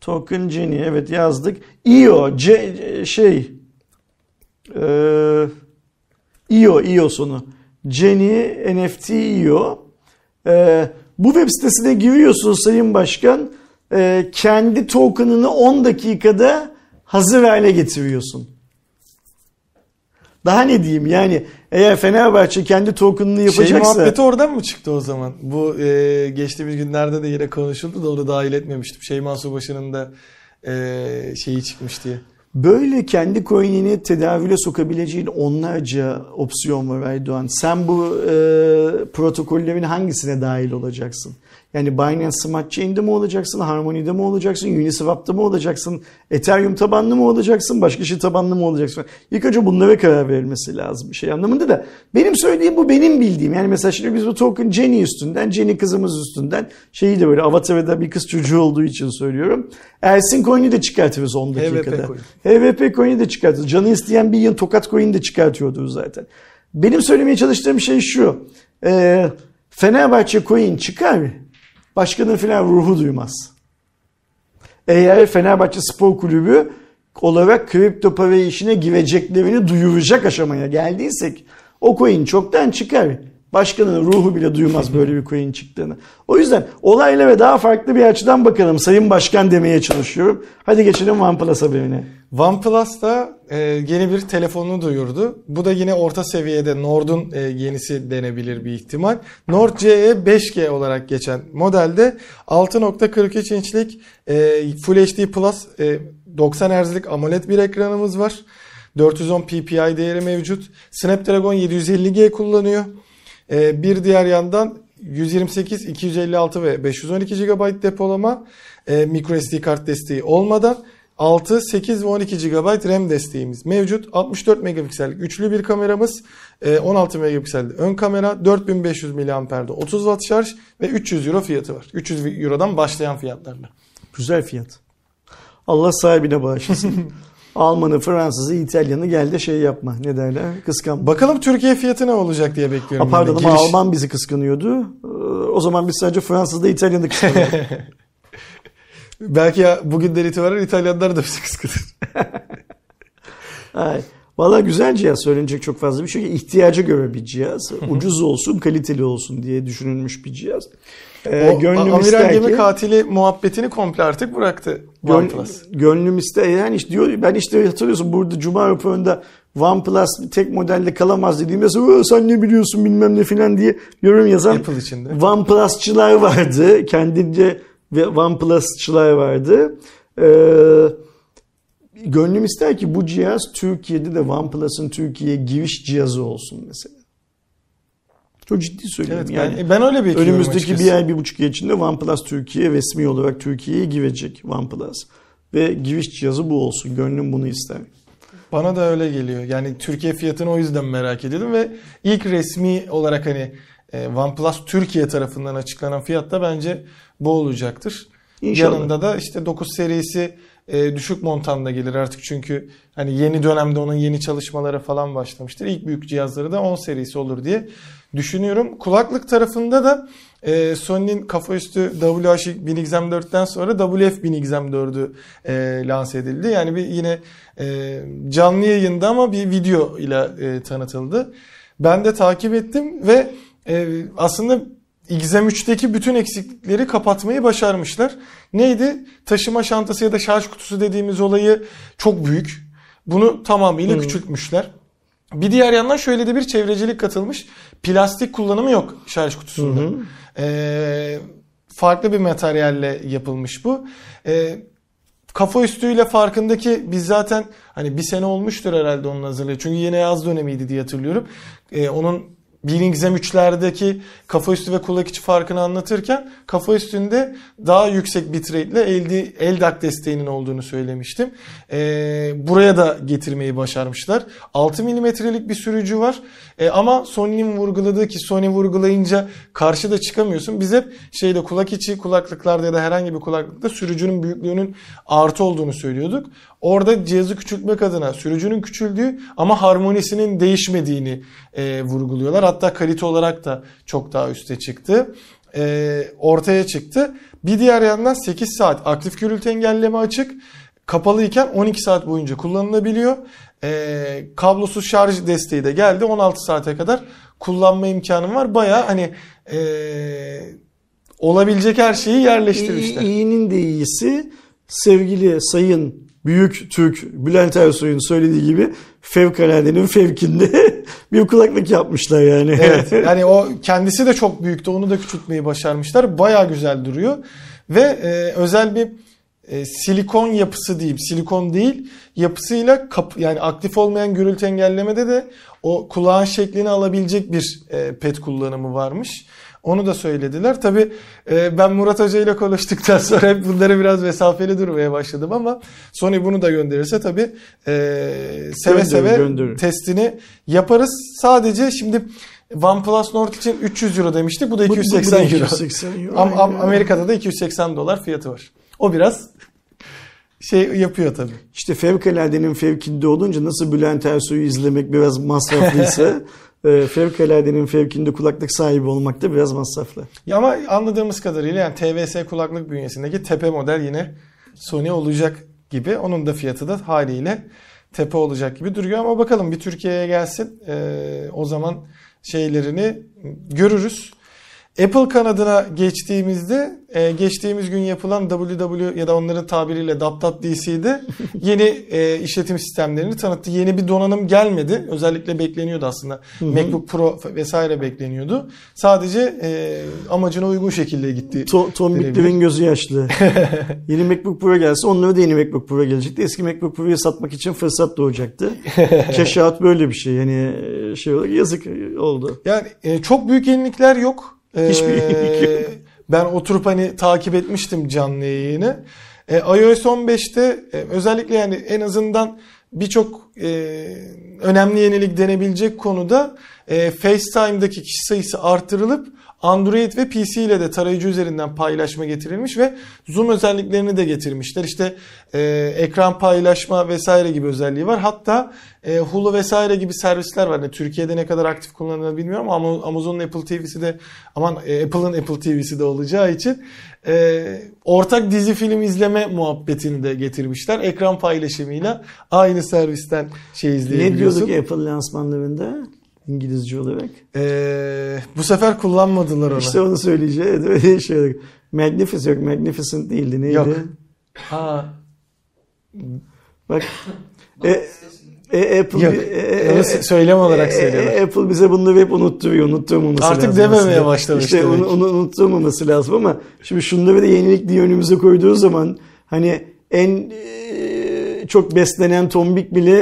Speaker 2: Token Jenny evet yazdık. IO C, şey e, IO IO sonu. Jenny NFT IO. E, bu web sitesine giriyorsun Sayın Başkan. E, kendi token'ını 10 dakikada hazır hale getiriyorsun. Daha ne diyeyim yani eğer Fenerbahçe kendi token'ını
Speaker 1: Şey
Speaker 2: yapacaksa
Speaker 1: muhabbeti oradan mı çıktı o zaman? Bu e, geçtiğimiz günlerde de yine konuşuldu da onu dahil etmemiştim. Şeyman Subaşı'nın da e, şeyi çıkmış diye.
Speaker 2: Böyle kendi coin'ini tedavüle sokabileceğin onlarca opsiyon var Aydoğan. Sen bu e, protokollerin hangisine dahil olacaksın? Yani Binance Smart Chain'de mi olacaksın, Harmony'de mi olacaksın, Uniswap'ta mı olacaksın, Ethereum tabanlı mı olacaksın, başka şey tabanlı mı olacaksın? İlk önce bunlara karar verilmesi lazım bir şey anlamında da. Benim söylediğim bu benim bildiğim. Yani mesela şimdi biz bu token Jenny üstünden, Jenny kızımız üstünden şeyi de böyle avatarda bir kız çocuğu olduğu için söylüyorum. Ersin coin'i de çıkartırız 10 dakikada.
Speaker 1: HVP coin.
Speaker 2: HVP coin'i de çıkartırız. Canı isteyen bir yıl tokat coin'i de çıkartıyordur zaten. Benim söylemeye çalıştığım şey şu. Ee, Fenerbahçe coin çıkar başkanın filan ruhu duymaz. Eğer Fenerbahçe Spor Kulübü olarak kripto para işine gireceklerini duyuracak aşamaya geldiysek o coin çoktan çıkar. Başkanın ruhu bile duymaz böyle bir coin çıktığını. O yüzden olaylara daha farklı bir açıdan bakalım. Sayın Başkan demeye çalışıyorum. Hadi geçelim OnePlus haberine.
Speaker 1: OnePlus da e, yeni bir telefonunu duyurdu. Bu da yine orta seviyede Nord'un e, yenisi denebilir bir ihtimal. Nord CE 5G olarak geçen modelde 6.43 inçlik e, Full HD Plus e, 90 Hz'lik AMOLED bir ekranımız var. 410 ppi değeri mevcut. Snapdragon 750G kullanıyor. E, bir diğer yandan 128, 256 ve 512 GB depolama e, microSD kart desteği olmadan 6, 8 ve 12 GB RAM desteğimiz mevcut. 64 megapiksellik üçlü bir kameramız, e, 16 megapiksellik ön kamera, 4500 mAh'de 30 Watt şarj ve 300 Euro fiyatı var. 300 Euro'dan başlayan fiyatlarla.
Speaker 2: Güzel fiyat. Allah sahibine bağışlasın. [LAUGHS] Almanı, Fransızı, İtalyanı gel de şey yapma. Ne derler? Kıskan.
Speaker 1: Bakalım Türkiye fiyatı ne olacak diye bekliyorum.
Speaker 2: Ha, pardon
Speaker 1: de.
Speaker 2: ama Alman bizi kıskanıyordu. Ee, O zaman biz sadece Fransız'da İtalyan'da kıskanıyorduk. [LAUGHS]
Speaker 1: Belki ya bugünden itibaren İtalyanlar da bizi kıskanır. [LAUGHS]
Speaker 2: Ay. Valla güzel cihaz söylenecek çok fazla bir şey. İhtiyaca göre bir cihaz. Ucuz olsun, kaliteli olsun diye düşünülmüş bir cihaz. Ee,
Speaker 1: o
Speaker 2: gönlüm
Speaker 1: amiral
Speaker 2: ister
Speaker 1: gemi
Speaker 2: ki,
Speaker 1: katili muhabbetini komple artık bıraktı
Speaker 2: gön,
Speaker 1: OnePlus.
Speaker 2: gönlüm ister yani işte diyor ben işte hatırlıyorsun burada Cuma raporunda OnePlus tek modelde kalamaz dediğimde "Aa, sen ne biliyorsun bilmem ne filan diye yorum yazan
Speaker 1: Apple içinde.
Speaker 2: OnePlus'çılar vardı. Kendince ve OnePlus'çılar vardı. Ee, gönlüm ister ki bu cihaz Türkiye'de de OnePlus'ın Türkiye'ye giriş cihazı olsun mesela. Çok ciddi söylüyorum.
Speaker 1: Evet,
Speaker 2: yani
Speaker 1: ben, ben öyle bekliyorum
Speaker 2: önümüzdeki
Speaker 1: açıkçası.
Speaker 2: bir ay bir buçuk ay içinde OnePlus Türkiye resmi olarak Türkiye'ye girecek OnePlus. Ve giriş cihazı bu olsun. Gönlüm bunu ister.
Speaker 1: Bana da öyle geliyor. Yani Türkiye fiyatını o yüzden merak ediyordum ve ilk resmi olarak hani e, OnePlus Türkiye tarafından açıklanan fiyat da bence bu olacaktır.
Speaker 2: İnşallah.
Speaker 1: Yanında da işte 9 serisi e, düşük montanda gelir artık çünkü hani yeni dönemde onun yeni çalışmaları falan başlamıştır. İlk büyük cihazları da 10 serisi olur diye düşünüyorum. Kulaklık tarafında da e, Sony'nin kafa üstü WH-1000XM4'ten sonra WF-1000XM4'ü e, lanse edildi. Yani bir yine e, canlı yayında ama bir video ile e, tanıtıldı. Ben de takip ettim ve e, aslında XM3'teki bütün eksiklikleri kapatmayı başarmışlar. Neydi? Taşıma çantası ya da şarj kutusu dediğimiz olayı çok büyük. Bunu tamamıyla
Speaker 2: Hmm.
Speaker 1: küçültmüşler. Bir diğer yandan şöyle de bir çevrecilik katılmış. Plastik kullanımı yok şarj kutusunda.
Speaker 2: Hı hı.
Speaker 1: Ee, farklı bir materyalle yapılmış bu. Ee, kafa üstüyle farkındaki biz zaten hani bir sene olmuştur herhalde onun hazırlığı. Çünkü yine yaz dönemiydi diye hatırlıyorum. Ee, onun Billings M3'lerdeki kafa üstü ve kulak içi farkını anlatırken kafa üstünde daha yüksek bitrate ile LD, LDAC desteğinin olduğunu söylemiştim. Ee, buraya da getirmeyi başarmışlar. 6 milimetrelik bir sürücü var. Ee, ama Sony'nin vurguladığı ki Sony vurgulayınca karşıda çıkamıyorsun. Biz hep şeyde kulak içi kulaklıklarda ya da herhangi bir kulaklıkta sürücünün büyüklüğünün artı olduğunu söylüyorduk. Orada cihazı küçültmek adına sürücünün küçüldüğü ama harmonisinin değişmediğini e, vurguluyorlar. Hatta kalite olarak da çok daha üste çıktı. E, ortaya çıktı. Bir diğer yandan 8 saat aktif gürültü engelleme açık. Kapalıyken 12 saat boyunca kullanılabiliyor. E, kablosuz şarj desteği de geldi. 16 saate kadar kullanma imkanım var. Baya hani e, olabilecek her şeyi yerleştirmişler.
Speaker 2: İyinin de iyisi sevgili sayın Büyük Türk Bülent Ersoy'un söylediği gibi fevkaladenin fevkinde [LAUGHS] bir kulaklık yapmışlar yani.
Speaker 1: Evet [LAUGHS] yani o kendisi de çok büyüktü onu da küçültmeyi başarmışlar. Baya güzel duruyor ve e, özel bir e, silikon yapısı diyeyim silikon değil yapısıyla kap, yani aktif olmayan gürültü engellemede de o kulağın şeklini alabilecek bir e, pet kullanımı varmış. Onu da söylediler. Tabi e, ben Murat Hoca ile konuştuktan sonra hep bunları biraz mesafeli durmaya başladım ama Sony bunu da gönderirse tabi e, seve
Speaker 2: Gönderir,
Speaker 1: seve
Speaker 2: gönderir.
Speaker 1: testini yaparız. Sadece şimdi OnePlus Nord için 300 euro demiştik. Bu da
Speaker 2: Bu- bu- bu
Speaker 1: 280
Speaker 2: da
Speaker 1: euro.
Speaker 2: 280 euro,
Speaker 1: Am- am-
Speaker 2: aynen.
Speaker 1: Amerika'da da 280 dolar fiyatı var. O biraz şey yapıyor tabi.
Speaker 2: İşte fevkaladenin fevkinde olunca nasıl Bülent Ersoy'u izlemek biraz masraflıysa [LAUGHS] e, fevkaladenin fevkinde kulaklık sahibi olmak da biraz masraflı.
Speaker 1: Ya ama anladığımız kadarıyla yani TVS kulaklık bünyesindeki tepe model yine Sony olacak gibi. Onun da fiyatı da haliyle tepe olacak gibi duruyor ama bakalım bir Türkiye'ye gelsin. Ee, o zaman şeylerini görürüz. Apple kanadına geçtiğimizde e, geçtiğimiz gün yapılan WW ya da onların tabiriyle DC'de [LAUGHS] yeni e, işletim sistemlerini tanıttı. Yeni bir donanım gelmedi. Özellikle bekleniyordu aslında. MacBook Pro vesaire bekleniyordu. Sadece e, amacına uygun şekilde gitti.
Speaker 2: To- Tom. Bitler'in gözü yaşlı. [LAUGHS] yeni MacBook Pro gelse onlara da yeni MacBook Pro gelecekti. Eski MacBook Pro'yu satmak için fırsat doğacaktı. [LAUGHS] Keşahat böyle bir şey. Yani e, şey olarak yazık oldu.
Speaker 1: Yani e, çok büyük yenilikler yok. E,
Speaker 2: Hiçbir yok.
Speaker 1: Ben oturup hani takip etmiştim canlı yayını. E, iOS 15'te e, özellikle yani en azından birçok e, önemli yenilik denebilecek konuda e, FaceTime'daki kişi sayısı artırılıp Android ve PC ile de tarayıcı üzerinden paylaşma getirilmiş ve zoom özelliklerini de getirmişler. İşte e, ekran paylaşma vesaire gibi özelliği var. Hatta e, Hulu vesaire gibi servisler var. Yani Türkiye'de ne kadar aktif kullanılır bilmiyorum ama Amazon'un Apple TV'si de aman e, Apple'ın Apple TV'si de olacağı için e, ortak dizi film izleme muhabbetini de getirmişler. Ekran paylaşımıyla aynı servisten şey
Speaker 2: Ne
Speaker 1: izleyebiliyorsun.
Speaker 2: diyorduk Apple lansmanlarında? İngilizce olarak.
Speaker 1: E, bu sefer kullanmadılar onu.
Speaker 2: İşte onu söyleyeceğiz. [LAUGHS] Öyle şey. Magnificent yok. Magnificent değildi. Neydi?
Speaker 1: Yok. Ha,
Speaker 2: Bak. [LAUGHS] E, e, Apple,
Speaker 1: Yok.
Speaker 2: e, e,
Speaker 1: Onu
Speaker 2: e,
Speaker 1: söylem olarak
Speaker 2: e,
Speaker 1: söylüyorlar.
Speaker 2: e, Apple bize bunları hep unutturuyor. Unutturmaması
Speaker 1: Artık
Speaker 2: lazım.
Speaker 1: dememeye
Speaker 2: aslında.
Speaker 1: başlamış
Speaker 2: İşte
Speaker 1: demek.
Speaker 2: onu, onu unutturmaması lazım ama şimdi şunları da yenilik diye önümüze koyduğu zaman hani en e, çok beslenen tombik bile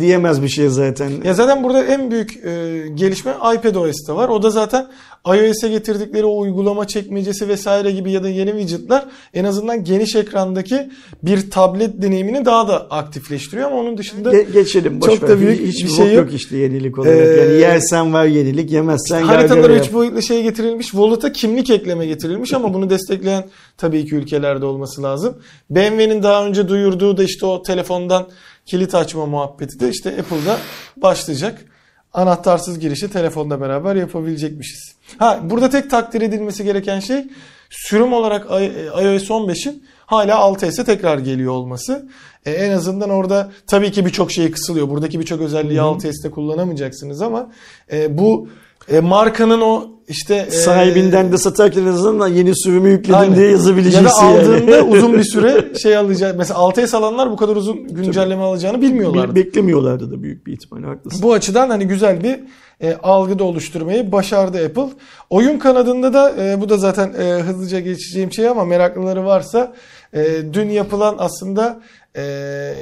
Speaker 2: diyemez bir şey zaten.
Speaker 1: Ya zaten burada en büyük e, gelişme iPadOS'ta var. O da zaten iOS'e getirdikleri o uygulama çekmecesi vesaire gibi ya da yeni widgetler en azından geniş ekrandaki bir tablet deneyimini daha da aktifleştiriyor ama onun dışında
Speaker 2: Ge- geçelim. Boş
Speaker 1: Çok
Speaker 2: ver.
Speaker 1: da büyük
Speaker 2: Hiç-
Speaker 1: bir
Speaker 2: hiçbir
Speaker 1: şey
Speaker 2: bok
Speaker 1: yok.
Speaker 2: işte yenilik olarak.
Speaker 1: Ee,
Speaker 2: yani yersen var yenilik, yemezsen
Speaker 1: haritalara
Speaker 2: gargara
Speaker 1: 3
Speaker 2: yap.
Speaker 1: boyutlu şey getirilmiş. Wallet'a kimlik ekleme getirilmiş ama bunu [LAUGHS] destekleyen tabii ki ülkelerde olması lazım. BMW'nin daha önce duyurduğu da işte o telefondan kilit açma muhabbeti de işte Apple'da başlayacak. Anahtarsız girişi telefonla beraber yapabilecekmişiz. Ha burada tek takdir edilmesi gereken şey sürüm olarak i- iOS 15'in hala 6S'e tekrar geliyor olması. E, en azından orada tabii ki birçok şey kısılıyor. Buradaki birçok özelliği 6S'te kullanamayacaksınız ama e, bu e, markanın o işte
Speaker 2: Sahibinden de satarken en azından yeni sürümü yükledim
Speaker 1: Aynen.
Speaker 2: diye yazabileceksin.
Speaker 1: Ya da aldığında
Speaker 2: yani. [LAUGHS]
Speaker 1: uzun bir süre şey alacak. Mesela 6S alanlar bu kadar uzun güncelleme alacağını bilmiyorlardı.
Speaker 2: Be- beklemiyorlardı da büyük bir ihtimalle haklısın.
Speaker 1: Bu açıdan hani güzel bir e, algı da oluşturmayı başardı Apple. Oyun kanadında da e, bu da zaten e, hızlıca geçeceğim şey ama meraklıları varsa e, dün yapılan aslında e,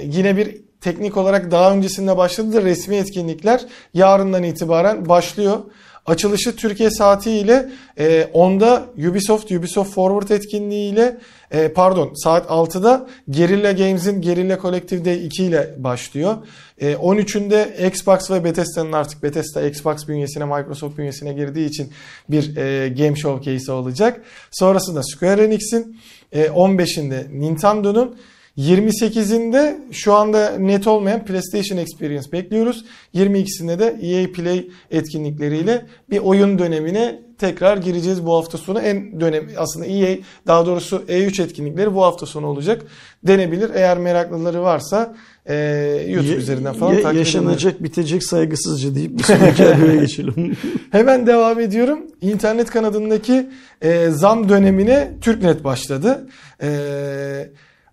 Speaker 1: yine bir teknik olarak daha öncesinde başladı da resmi etkinlikler yarından itibaren başlıyor. Açılışı Türkiye saatiyle e, 10'da Ubisoft, Ubisoft Forward etkinliğiyle e, pardon saat 6'da Guerrilla Games'in Guerrilla Collective Day 2 ile başlıyor. E, 13'ünde Xbox ve Bethesda'nın artık Bethesda Xbox bünyesine Microsoft bünyesine girdiği için bir e, game showcase olacak. Sonrasında Square Enix'in e, 15'inde Nintendo'nun 28'inde şu anda net olmayan PlayStation Experience bekliyoruz. 22'sinde de EA Play etkinlikleriyle bir oyun dönemine tekrar gireceğiz bu hafta sonu. En dönem aslında EA daha doğrusu E3 etkinlikleri bu hafta sonu olacak denebilir. Eğer meraklıları varsa e, YouTube
Speaker 2: Ya-
Speaker 1: üzerinden falan
Speaker 2: ya-
Speaker 1: takip
Speaker 2: Yaşanacak bitecek saygısızca deyip bir sonraki [LAUGHS] habere geçelim. [LAUGHS]
Speaker 1: Hemen devam ediyorum. İnternet kanadındaki e, zam dönemine TürkNet başladı. E,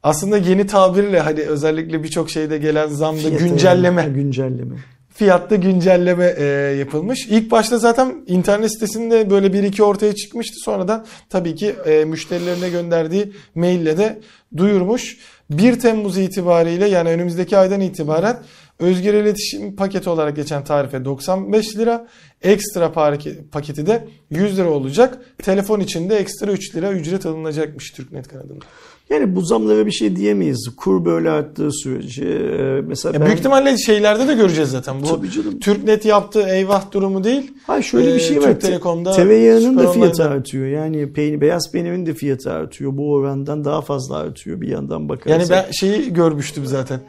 Speaker 1: aslında yeni tabirle hani özellikle birçok şeyde gelen zamda
Speaker 2: Fiyatı-
Speaker 1: güncelleme,
Speaker 2: Ha, güncelleme.
Speaker 1: fiyatta güncelleme e, yapılmış. İlk başta zaten internet sitesinde böyle bir iki ortaya çıkmıştı. Sonradan tabii ki e, müşterilerine gönderdiği maille de duyurmuş. 1 Temmuz itibariyle yani önümüzdeki aydan itibaren özgür iletişim paketi olarak geçen tarife 95 lira. Ekstra pake- paketi de 100 lira olacak. Telefon için de ekstra 3 lira ücret alınacakmış Türknet kanadında.
Speaker 2: Yani bu zamlara bir şey diyemeyiz. Kur böyle arttığı sürece. e, Mesela
Speaker 1: Ya
Speaker 2: ben...
Speaker 1: büyük ihtimalle şeylerde de göreceğiz zaten. Bu
Speaker 2: Tabii canım.
Speaker 1: Türknet yaptığı eyvah durumu değil.
Speaker 2: Hayır şöyle bir
Speaker 1: Ee,
Speaker 2: şey var.
Speaker 1: Türk Telekom'da, Süper
Speaker 2: da fiyatı
Speaker 1: Online'da.
Speaker 2: artıyor. Yani peynir, beyaz peynirin de fiyatı artıyor. Bu orandan daha fazla artıyor bir yandan bakarsak.
Speaker 1: Yani ben şeyi görmüştüm zaten.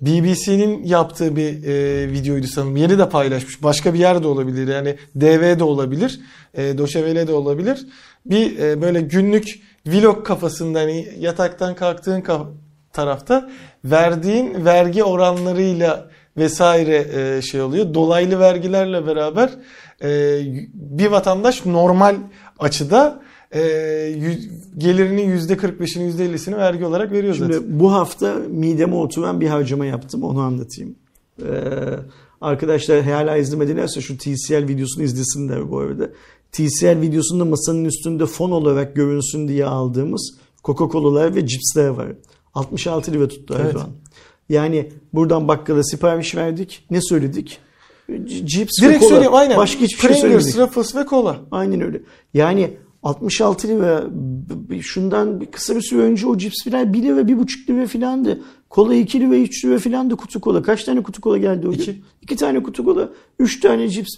Speaker 1: BBC'nin yaptığı bir e, videoydu sanırım. Yeni de paylaşmış. Başka bir yerde olabilir. Yani DV de olabilir. E, Doşevele de olabilir. Bir e, böyle günlük vlog kafasında hani yataktan kalktığın ka- tarafta verdiğin vergi oranlarıyla vesaire e, şey oluyor. Dolaylı vergilerle beraber e, bir vatandaş normal açıda e, yü- gelirinin %45'ini %50'sini vergi olarak veriyor
Speaker 2: Şimdi
Speaker 1: zaten.
Speaker 2: bu hafta mideme oturan bir harcama yaptım. Onu anlatayım. Ee, arkadaşlar hala izlemedilerse şu TCL videosunu izlesinler bu arada. TCL videosunda masanın üstünde fon olarak görünsün diye aldığımız Coca-Cola'lar ve cipsler var. 66 lira tuttu
Speaker 1: Evet.
Speaker 2: Erdoğan. Yani buradan bakkala sipariş verdik. Ne söyledik? Cips ve
Speaker 1: Direkt
Speaker 2: kola.
Speaker 1: söyleyeyim aynen.
Speaker 2: Başka hiçbir şey
Speaker 1: Pringles,
Speaker 2: söylemedik.
Speaker 1: Ruffles ve kola.
Speaker 2: Aynen öyle. Yani 66 lira şundan kısa bir süre önce o cips filan 1 lira 1,5 lira filandı. Kola 2 lira 3 lira filandı kutu kola. Kaç tane kutu kola geldi o gün?
Speaker 1: İki.
Speaker 2: 2 tane kutu kola, 3 tane cips,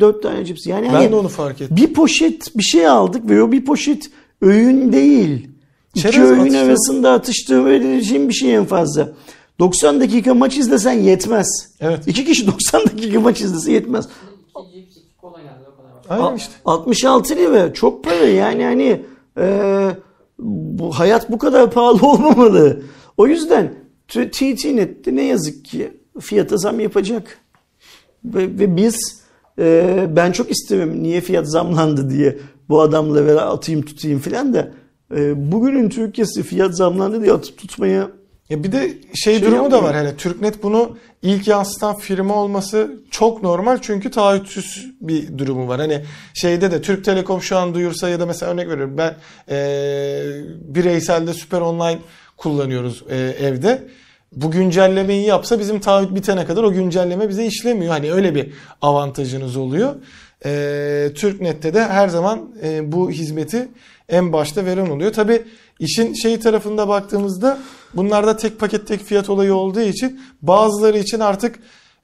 Speaker 2: 4 tane cips. Yani
Speaker 1: Ben
Speaker 2: hani
Speaker 1: de onu fark ettim.
Speaker 2: bir poşet bir şey aldık ve o bir poşet öğün değil. İki
Speaker 1: Çerez
Speaker 2: öğün
Speaker 1: atıştırma.
Speaker 2: arasında atıştırabileceğin bir şey en fazla. 90 dakika maç izlesen yetmez.
Speaker 1: Evet.
Speaker 2: İki kişi 90 dakika maç izlese yetmez.
Speaker 3: İki cips, iki kola geldi o kadar.
Speaker 1: Aynen işte.
Speaker 2: 66 lira çok para yani hani e, bu hayat bu kadar pahalı [LAUGHS] olmamalı. O yüzden TTNet'te ne yazık ki fiyata zam yapacak. Ve, ve biz e, ben çok isterim niye fiyat zamlandı diye bu adamlara atayım tutayım filan da e, bugünün Türkiye'si fiyat zamlandı diye atıp tutmaya
Speaker 1: Ya bir de şey,
Speaker 2: Şey
Speaker 1: durumu da
Speaker 2: yapmıyor.
Speaker 1: var. Hani Türknet bunu ilk yansıtan firma olması çok normal çünkü taahhütsüz bir durumu var. Hani şeyde de Türk Telekom şu an duyursa ya da mesela örnek veriyorum ben eee bireyselde Süper Online kullanıyoruz eee, evde. Bu güncellemeyi yapsa bizim taahhüt bitene kadar o güncelleme bize işlemiyor. Hani öyle bir avantajınız oluyor. Eee Türknet'te de her zaman eee, bu hizmeti en başta veren oluyor. Tabi işin şey tarafında baktığımızda bunlarda tek paket tek fiyat olayı olduğu için bazıları için artık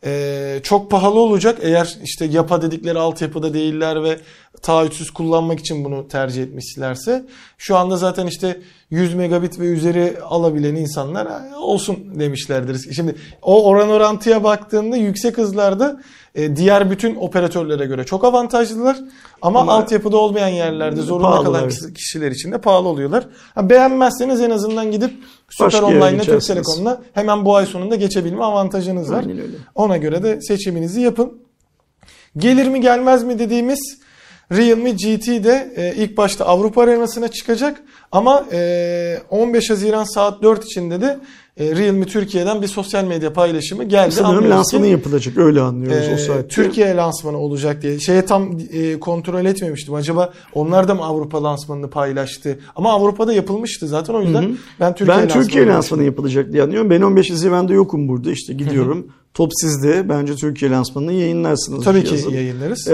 Speaker 1: eee, çok pahalı olacak. Eğer işte yapa dedikleri altyapıda değiller ve taahhütsüz kullanmak için bunu tercih etmişlerse şu anda zaten işte 100 megabit ve üzeri alabilen insanlar "Ha, olsun demişlerdir. Şimdi o oran orantıya baktığında yüksek hızlarda e, diğer bütün operatörlere göre çok avantajlılar ama,
Speaker 2: Ama
Speaker 1: altyapıda olmayan yerlerde zorunda kalan kişi- kişiler için de pahalı oluyorlar. Ha, beğenmezseniz en azından gidip Süper Online'la Türk. Telekom'la hemen bu ay sonunda geçebilme avantajınız var.
Speaker 2: Aynen öyle.
Speaker 1: Ona göre de seçiminizi yapın. Gelir mi gelmez mi dediğimiz Realme GT de e, ilk başta Avrupa arenasına çıkacak ama e, 15 Haziran saat 4 içinde de Realme Türkiye'den bir sosyal medya paylaşımı geldi.
Speaker 2: sanırım lansmanı yapılacak öyle anlıyoruz
Speaker 1: e,
Speaker 2: o saatte.
Speaker 1: Türkiye lansmanı olacak diye. Şeye tam e, kontrol etmemiştim. Acaba onlar da mı Avrupa lansmanını paylaştı? Ama Avrupa'da yapılmıştı zaten o yüzden ben Türkiye
Speaker 2: ben Türkiye
Speaker 1: lansmanı
Speaker 2: lansmanı yapılacak diye anlıyorum. Ben 15 Haziran'da yokum burada işte gidiyorum. Top sizde. Bence Türkiye lansmanını yayınlarsınız.
Speaker 1: Tabii ki yayınlarız.
Speaker 2: Ee,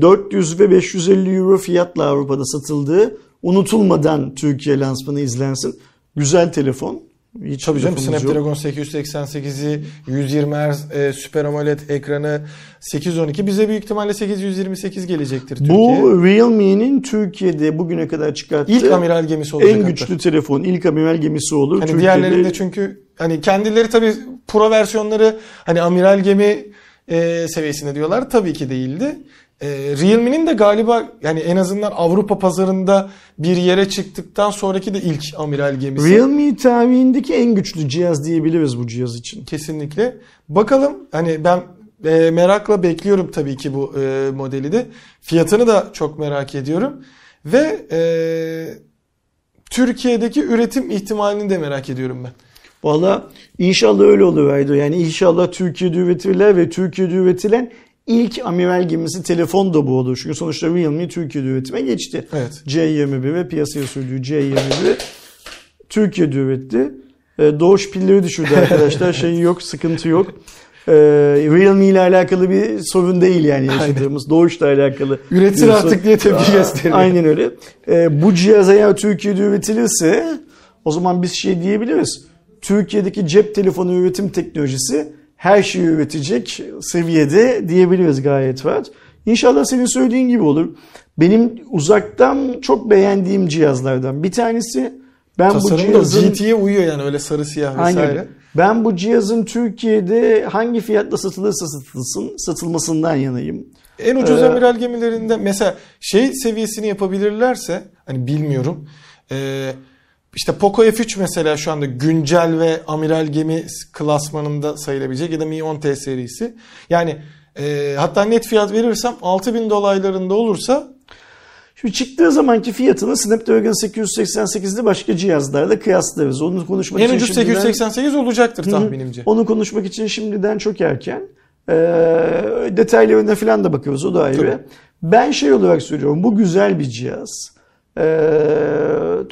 Speaker 2: 400 ve 550 euro fiyatla Avrupa'da satıldığı unutulmadan Türkiye lansmanı izlensin. Güzel telefon. Hiç
Speaker 1: Tabii canım. Snapdragon 888'i 120 Hz e, Super AMOLED ekranı 812 bize büyük ihtimalle 828 gelecektir Türkiye.
Speaker 2: Bu Realme'nin Türkiye'de bugüne kadar çıkarttığı
Speaker 1: ilk amiral gemisi olacak
Speaker 2: en
Speaker 1: hatta.
Speaker 2: güçlü telefon, ilk amiral gemisi olur.
Speaker 1: Hani
Speaker 2: Türkiye'de
Speaker 1: diğerlerinde çünkü hani kendileri tabii pro versiyonları hani amiral gemi e, seviyesinde diyorlar tabii ki değildi. E, Realme'nin de galiba yani en azından Avrupa pazarında bir yere çıktıktan sonraki de ilk amiral gemisi.
Speaker 2: Realme tarihindeki en güçlü cihaz diyebiliriz bu cihaz için.
Speaker 1: Kesinlikle. Bakalım hani ben e, merakla bekliyorum tabii ki bu e, modeli de. Fiyatını da çok merak ediyorum. Ve e, Türkiye'deki üretim ihtimalini de merak ediyorum ben.
Speaker 2: Valla inşallah öyle olur Aydo. Yani inşallah Türkiye'de üretilir ve Türkiye'de üretilen ilk amiral gemisi telefon da bu olur. Çünkü sonuçta Realme Türkiye'de üretime geçti.
Speaker 1: Evet.
Speaker 2: C21 ve piyasaya sürdüğü C21 Türkiye'de üretti. E, Doğuş pilleri düşürdü [LAUGHS] arkadaşlar. şey yok, sıkıntı yok. E, Realme ile alakalı bir sorun değil yani yaşadığımız. Doğuş'la alakalı.
Speaker 1: Üretir artık diye tepki gösteriyor.
Speaker 2: Aynen öyle. E, bu cihaz eğer Türkiye'de üretilirse o zaman biz şey diyebiliriz. Türkiye'deki cep telefonu üretim teknolojisi her şeyi üretecek seviyede diyebiliriz gayet rahat. İnşallah senin söylediğin gibi olur. Benim uzaktan çok beğendiğim cihazlardan bir tanesi. Ben bu
Speaker 1: Tasarım da
Speaker 2: cihazın
Speaker 1: GT'ye uyuyor yani öyle sarı siyah vesaire.
Speaker 2: Aynen. Ben bu cihazın Türkiye'de hangi fiyatla satılırsa satılsın satılmasından yanayım.
Speaker 1: En ucuz
Speaker 2: Ee,
Speaker 1: amiral gemilerinde mesela şey seviyesini yapabilirlerse hani bilmiyorum. Ee, işte Poco F3 mesela şu anda güncel ve amiral gemi klasmanında sayılabilecek ya da Mi 10T serisi. Yani e, hatta net fiyat verirsem 6000 dolaylarında olursa
Speaker 2: Şimdi çıktığı zamanki fiyatını Snapdragon 888'li başka cihazlarla kıyaslarız. Onu konuşmak
Speaker 1: en
Speaker 2: için
Speaker 1: ucuz
Speaker 2: şimdiden-
Speaker 1: 888 olacaktır tahminimce.
Speaker 2: Onu konuşmak için şimdiden çok erken. Ee, detaylarına falan da bakıyoruz o da ayrı.
Speaker 1: Tabii.
Speaker 2: Ben şey olarak söylüyorum bu güzel bir cihaz.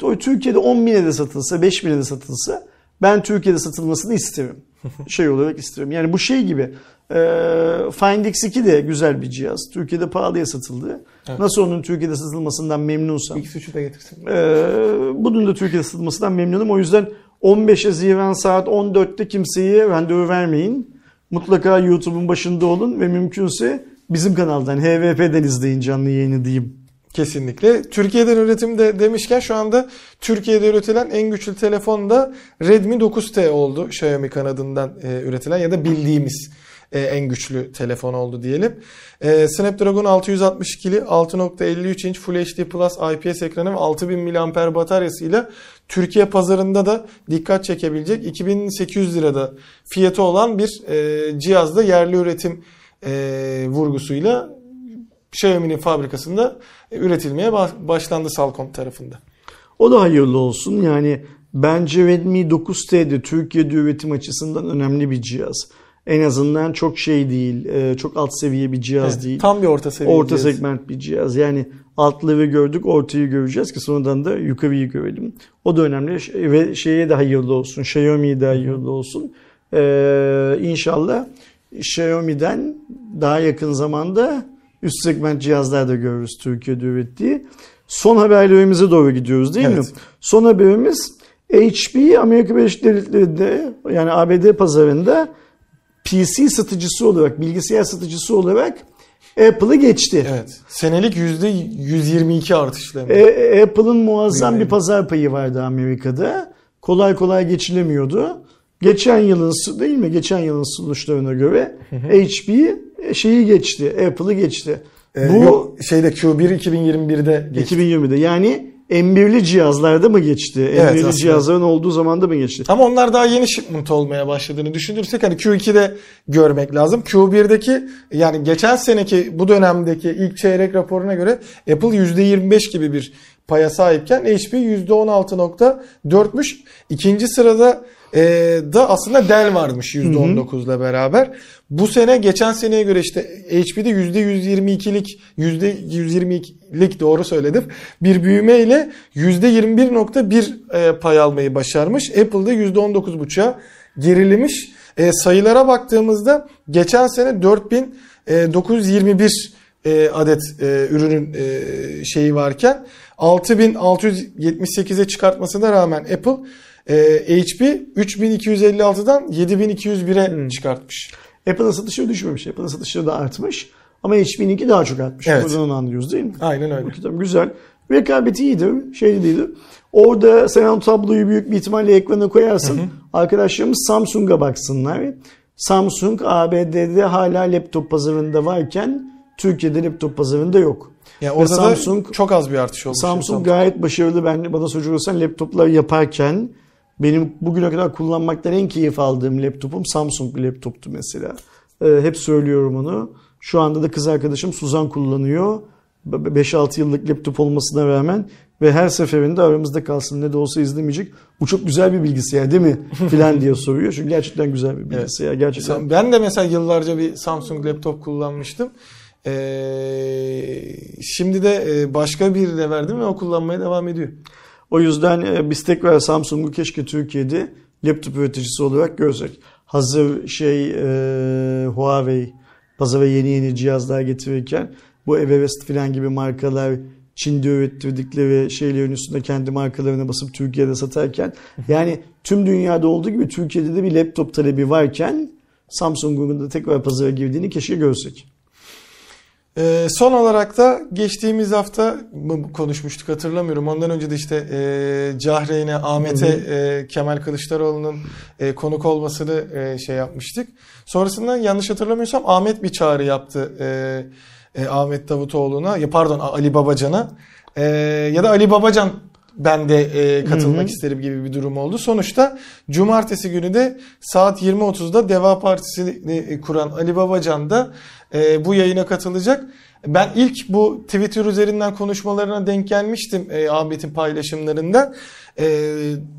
Speaker 2: O Türkiye'de 10 bine de satılsa 5 bine de satılsa ben Türkiye'de satılmasını isterim. [LAUGHS] şey olarak isterim. Yani bu şey gibi e, Find X2 de güzel bir cihaz. Türkiye'de pahalıya satıldı.
Speaker 1: Evet.
Speaker 2: Nasıl onun Türkiye'de satılmasından memnunsam.
Speaker 1: X3'ü de getirsin.
Speaker 2: Ee, bunun da Türkiye'de satılmasından memnunum. O yüzden 15 Haziran saat 14'te kimseye randevu vermeyin. Mutlaka YouTube'un başında olun ve mümkünse bizim kanaldan HVP'den izleyin canlı yayını diyeyim.
Speaker 1: Kesinlikle. Türkiye'den üretim de demişken şu anda Türkiye'de üretilen en güçlü telefon da Redmi 9T oldu. Xiaomi kanadından e, üretilen ya da bildiğimiz e, en güçlü telefon oldu diyelim. E, Snapdragon 662'li 6.53 inç Full HD Plus IPS ekranı ve 6000 mAh bataryasıyla Türkiye pazarında da dikkat çekebilecek 2800 lirada fiyatı olan bir e, cihazda yerli üretim e, vurgusuyla Xiaomi'nin fabrikasında üretilmeye ba- başlandı Salcom tarafında.
Speaker 2: O da hayırlı olsun. Yani bence Redmi 9T de Türkiye'de üretim açısından önemli bir cihaz. En azından çok şey değil, e, çok alt seviye bir cihaz
Speaker 1: Evet,
Speaker 2: değil.
Speaker 1: Tam bir orta seviye.
Speaker 2: Orta
Speaker 1: cihaz.
Speaker 2: segment bir cihaz. Yani altları gördük, ortayı göreceğiz ki sonradan da yukarıyı görelim. O da önemli. Ve şeye de hayırlı olsun. Xiaomi'ye de hayırlı olsun. Ee, inşallah Xiaomi'den daha yakın zamanda üst segment cihazlar da görürüz Türkiye'de ürettiği. Son haberlerimize doğru gidiyoruz değil mi?
Speaker 1: Evet.
Speaker 2: Son haberimiz HP Amerika Birleşik Devletleri'nde yani ABD pazarında PC satıcısı olarak, bilgisayar satıcısı olarak Apple'ı geçti.
Speaker 1: Evet. Senelik %122 artışla. de.
Speaker 2: E, Apple'ın muazzam
Speaker 1: Büyümeyi.
Speaker 2: bir pazar payı vardı Amerika'da. Kolay kolay geçilemiyordu. Geçen yılın değil mi? Geçen yılın sonuçlarına göre HP şeyi geçti. Apple'ı geçti.
Speaker 1: Ee,
Speaker 2: Bu
Speaker 1: yok, şeyde Q1 2021'de geçti.
Speaker 2: 2020'de. Yani M1'li cihazlarda mı geçti?
Speaker 1: Evet,
Speaker 2: M1'li
Speaker 1: aslında.
Speaker 2: cihazların olduğu zamanda mı geçti?
Speaker 1: Ama onlar daha yeni shipment olmaya başladığını düşünürsek hani Q2'de görmek lazım. Q1'deki yani geçen seneki bu dönemdeki ilk çeyrek raporuna göre Apple %25 gibi bir paya sahipken HP %16.4'müş. İkinci sırada e, da aslında Dell varmış %19'la beraber. Bu sene geçen seneye göre işte HP'de %122'lik %122'lik doğru söyledim. Bir büyümeyle %21.1 e, pay almayı başarmış. Apple'da %19.5'a gerilemiş. E, sayılara baktığımızda geçen sene 4921 e, adet e, ürünün e, şeyi varken 6678'e çıkartmasına rağmen Apple e, HP 3256'dan 7201'e
Speaker 2: Hmm.
Speaker 1: çıkartmış.
Speaker 2: Apple'ın satışları düşmemiş. Apple'ın satışları da artmış. Ama HP'ninki daha çok artmış.
Speaker 1: Evet.
Speaker 2: Buradan onu anlıyoruz değil mi?
Speaker 1: Aynen öyle.
Speaker 2: Tamam, güzel. Rekabeti iyidir. Şey değildir. Orada sen o tabloyu büyük bir ihtimalle ekrana koyarsın. Arkadaşlarımız Samsung'a baksınlar. Samsung ABD'de hala laptop pazarında varken Türkiye'de laptop pazarında yok.
Speaker 1: Yani
Speaker 2: Ve
Speaker 1: orada
Speaker 2: Samsung
Speaker 1: da çok az bir artış olmuş.
Speaker 2: Samsung gayet başarılı. Ben bana soracaksan laptoplar yaparken benim bugüne kadar kullanmaktan en keyif aldığım laptopum Samsung bir laptoptu mesela. Ee, hep söylüyorum onu. Şu anda da kız arkadaşım Suzan kullanıyor. 5-6 yıllık laptop olmasına rağmen ve her seferinde aramızda kalsın ne de olsa izlemeyecek. Bu çok güzel bir bilgisayar değil mi? [LAUGHS] Filan diye soruyor. Çünkü gerçekten güzel bir bilgisayar. Gerçekten.
Speaker 1: Sam- Ben de mesela yıllarca bir Samsung laptop kullanmıştım. Ee, şimdi de e, başka birine verdim ve o kullanmaya devam ediyor.
Speaker 2: O yüzden e, biz tekrar Samsung'u keşke Türkiye'de laptop üreticisi olarak görsek. Hazır şey e, Huawei pazara yeni yeni cihazlar getirirken bu Everest falan gibi markalar Çin'de ürettirdikleri şeylerin üstünde kendi markalarını basıp Türkiye'de satarken yani tüm dünyada olduğu gibi Türkiye'de de bir laptop talebi varken Samsung'un da tekrar pazara girdiğini keşke görsek.
Speaker 1: Ee, son olarak da geçtiğimiz hafta mı konuşmuştuk hatırlamıyorum. Ondan önce de işte e, Cahreyn'e, Ahmet'e e, Kemal Kılıçdaroğlu'nun e, konuk olmasını e, şey yapmıştık. Sonrasında yanlış hatırlamıyorsam Ahmet bir çağrı yaptı e, e, Ahmet Davutoğlu'na, ya pardon Ali Babacan'a E, ya da Ali Babacan ben de e, katılmak
Speaker 2: Hı hı.
Speaker 1: isterim gibi bir durum oldu. Sonuçta cumartesi günü de saat 20.30'da Deva Partisi'ni e, kuran Ali Babacan da e, bu yayına katılacak. Ben ilk bu Twitter üzerinden konuşmalarına denk gelmiştim e, Ahmet'in paylaşımlarında. E,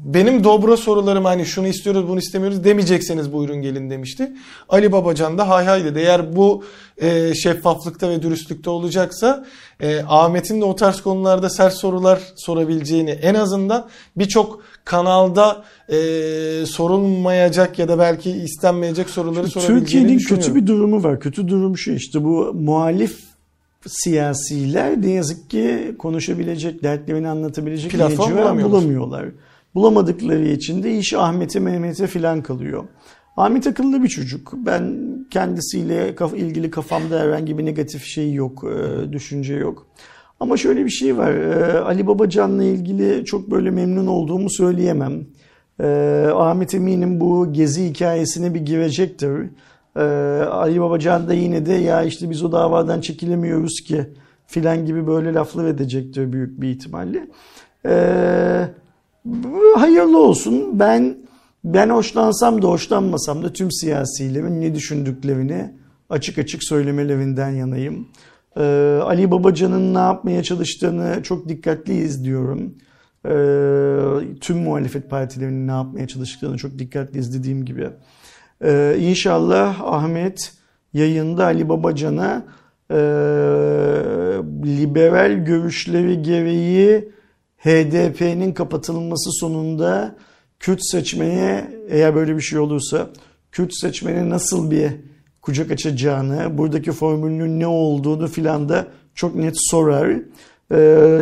Speaker 1: benim dobra sorularım hani şunu istiyoruz bunu istemiyoruz demeyecekseniz buyurun gelin demişti. Ali Babacan da hay hay dedi. Eğer bu e, şeffaflıkta ve dürüstlükte olacaksa e, Ahmet'in de o tarz konularda sert sorular sorabileceğini en azından birçok kanalda e, sorulmayacak ya da belki istenmeyecek soruları sorabileceğini
Speaker 2: Türkiye'nin kötü bir durumu var. Kötü durum şu işte bu muhalif siyasiler ne yazık ki konuşabilecek, dertlerini anlatabilecek
Speaker 1: Platform bulamıyorlar.
Speaker 2: bulamıyorlar. Bulamadıkları için de iş Ahmet'e Mehmet'e filan kalıyor. Ahmet akıllı bir çocuk. Ben kendisiyle ilgili kafamda herhangi bir negatif şey yok, e, düşünce yok. Ama şöyle bir şey var. e, Ali Babacan'la ilgili çok böyle memnun olduğumu söyleyemem. E, Ahmet eminim bu gezi hikayesine bir girecektir. E, Ali Babacan da yine de ya işte biz o davadan çekilemiyoruz ki filan gibi böyle laflar edecektir büyük bir ihtimalle. E, bu hayırlı olsun. Ben ben hoşlansam da hoşlanmasam da tüm siyasilerin ne düşündüklerini açık açık söylemelerinden yanayım. Ee, Ali Babacan'ın ne yapmaya çalıştığını çok dikkatli izliyorum. Ee, tüm muhalefet partilerinin ne yapmaya çalıştığını çok dikkatli izlediğim gibi. Ee, inşallah Ahmet yayında Ali Babacan'a e, liberal görüşleri gereği HDP'nin kapatılması sonunda Kürt seçmeye eğer böyle bir şey olursa Kürt seçmene nasıl bir kucak açacağını, buradaki formülünün ne olduğunu filan da çok net sorar. Ee,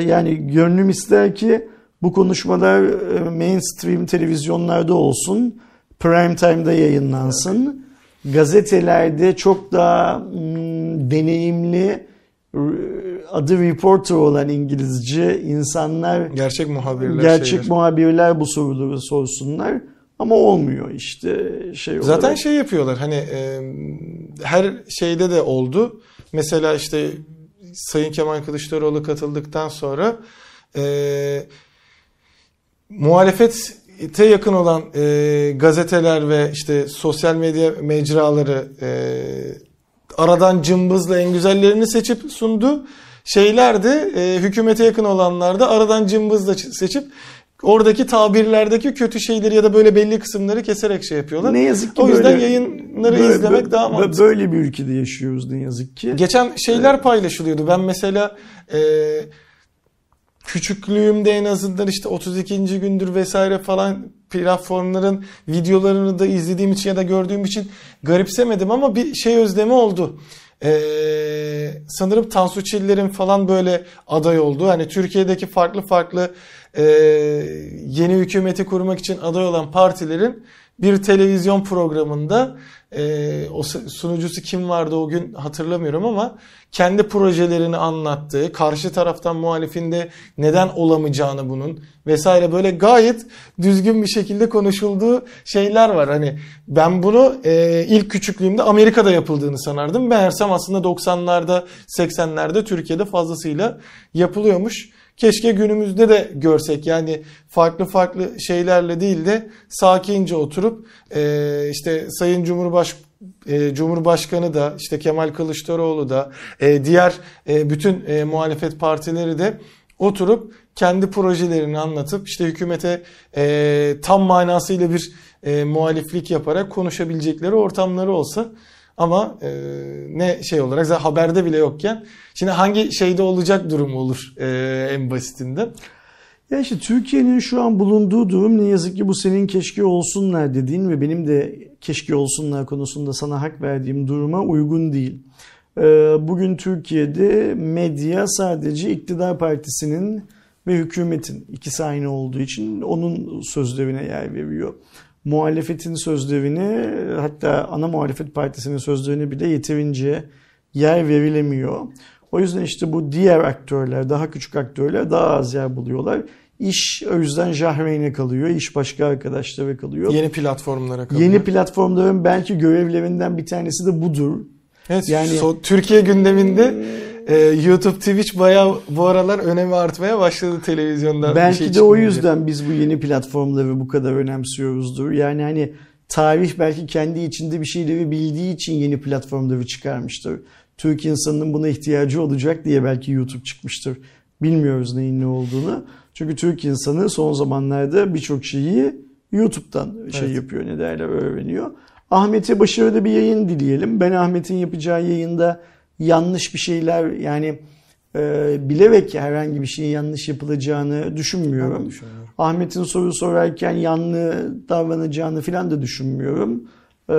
Speaker 2: yani gönlüm ister ki bu konuşmalar e, mainstream televizyonlarda olsun, prime time'da yayınlansın. Gazetelerde çok daha hmm, deneyimli adı reporter olan İngilizce insanlar
Speaker 1: Gerçek muhabirler
Speaker 2: gerçek
Speaker 1: şeyler.
Speaker 2: muhabirler bu soruları sorsunlar ama olmuyor işte şey
Speaker 1: Zaten
Speaker 2: olarak.
Speaker 1: şey yapıyorlar hani e, her şeyde de oldu. Mesela işte Sayın Kemal Kılıçdaroğlu katıldıktan sonra e, muhalefete yakın olan e, gazeteler ve işte sosyal medya mecraları e, aradan cımbızla en güzellerini seçip sundu. Şeyler de e, hükümete yakın olanlar da aradan cımbızla seçip oradaki tabirlerdeki kötü şeyleri ya da böyle belli kısımları keserek şey yapıyorlar.
Speaker 2: ne yazık ki
Speaker 1: O yüzden
Speaker 2: böyle-
Speaker 1: yayınları
Speaker 2: böyle-
Speaker 1: izlemek
Speaker 2: böyle-
Speaker 1: daha mantıklı.
Speaker 2: Böyle bir ülkede yaşıyoruz ne yazık ki.
Speaker 1: Geçen şeyler paylaşılıyordu. Ben mesela e, küçüklüğümde en azından işte 32. gündür vesaire falan platformların videolarını da izlediğim için ya da gördüğüm için garipsemedim ama bir şey özlemi oldu. Ee, sanırım Tansu Çiller'in falan böyle aday olduğu hani Türkiye'deki farklı farklı e, yeni hükümeti kurmak için aday olan partilerin bir televizyon programında e, o sunucusu kim vardı o gün hatırlamıyorum ama kendi projelerini anlattığı, karşı taraftan muhalifinde neden olamayacağını bunun vesaire böyle gayet düzgün bir şekilde konuşulduğu şeyler var. Hani ben bunu e, ilk küçüklüğümde Amerika'da yapıldığını sanardım. Meğersem aslında 90'larda 80'lerde Türkiye'de fazlasıyla yapılıyormuş. Keşke günümüzde de görsek. Yani farklı farklı şeylerle değil de sakince oturup e, işte Sayın Cumhurbaş e, Cumhurbaşkanı da işte Kemal Kılıçdaroğlu da e, diğer e, bütün e, muhalefet partileri de oturup kendi projelerini anlatıp işte hükümete e, tam manasıyla bir e, muhaliflik yaparak konuşabilecekleri ortamları olsa ama e, ne şey olarak zaten haberde bile yokken şimdi hangi şeyde olacak durum olur e, en basitinden.
Speaker 2: Ya işte Türkiye'nin şu an bulunduğu durum ne yazık ki bu senin keşke olsunlar dediğin ve benim de keşke olsunlar konusunda sana hak verdiğim duruma uygun değil. Ee, bugün Türkiye'de medya sadece iktidar partisinin ve hükümetin ikisi aynı olduğu için onun sözlerine yer veriyor. Muhalefetin sözlerini hatta ana muhalefet partisinin sözlerini bile yeterince yer verilemiyor. O yüzden işte bu diğer aktörler, daha küçük aktörler daha az yer buluyorlar. İş o yüzden Jahreyn'e kalıyor. İş başka arkadaşlara kalıyor.
Speaker 1: Yeni platformlara kalıyor.
Speaker 2: Yeni platformların belki görevlerinden bir tanesi de budur.
Speaker 1: Evet, yani so, Türkiye gündeminde e, YouTube, Twitch bayağı bu aralar önemi artmaya başladı televizyonda.
Speaker 2: Belki şey de o yüzden biz bu yeni platformları bu kadar önemsiyoruzdur. Yani hani tarih belki kendi içinde bir şeyleri bildiği için yeni platformları çıkarmıştır. Türk insanının buna ihtiyacı olacak diye belki YouTube çıkmıştır. Bilmiyoruz neyin ne olduğunu. Çünkü Türk insanı son zamanlarda birçok şeyi YouTube'dan şey evet. yapıyor ne derler öğreniyor. Ahmet'e başarılı bir yayın dileyelim. Ben Ahmet'in yapacağı yayında yanlış bir şeyler yani e, bilerek herhangi bir şeyin yanlış yapılacağını düşünmüyorum. Ahmet'in soru sorarken yanlı davranacağını filan da düşünmüyorum. E,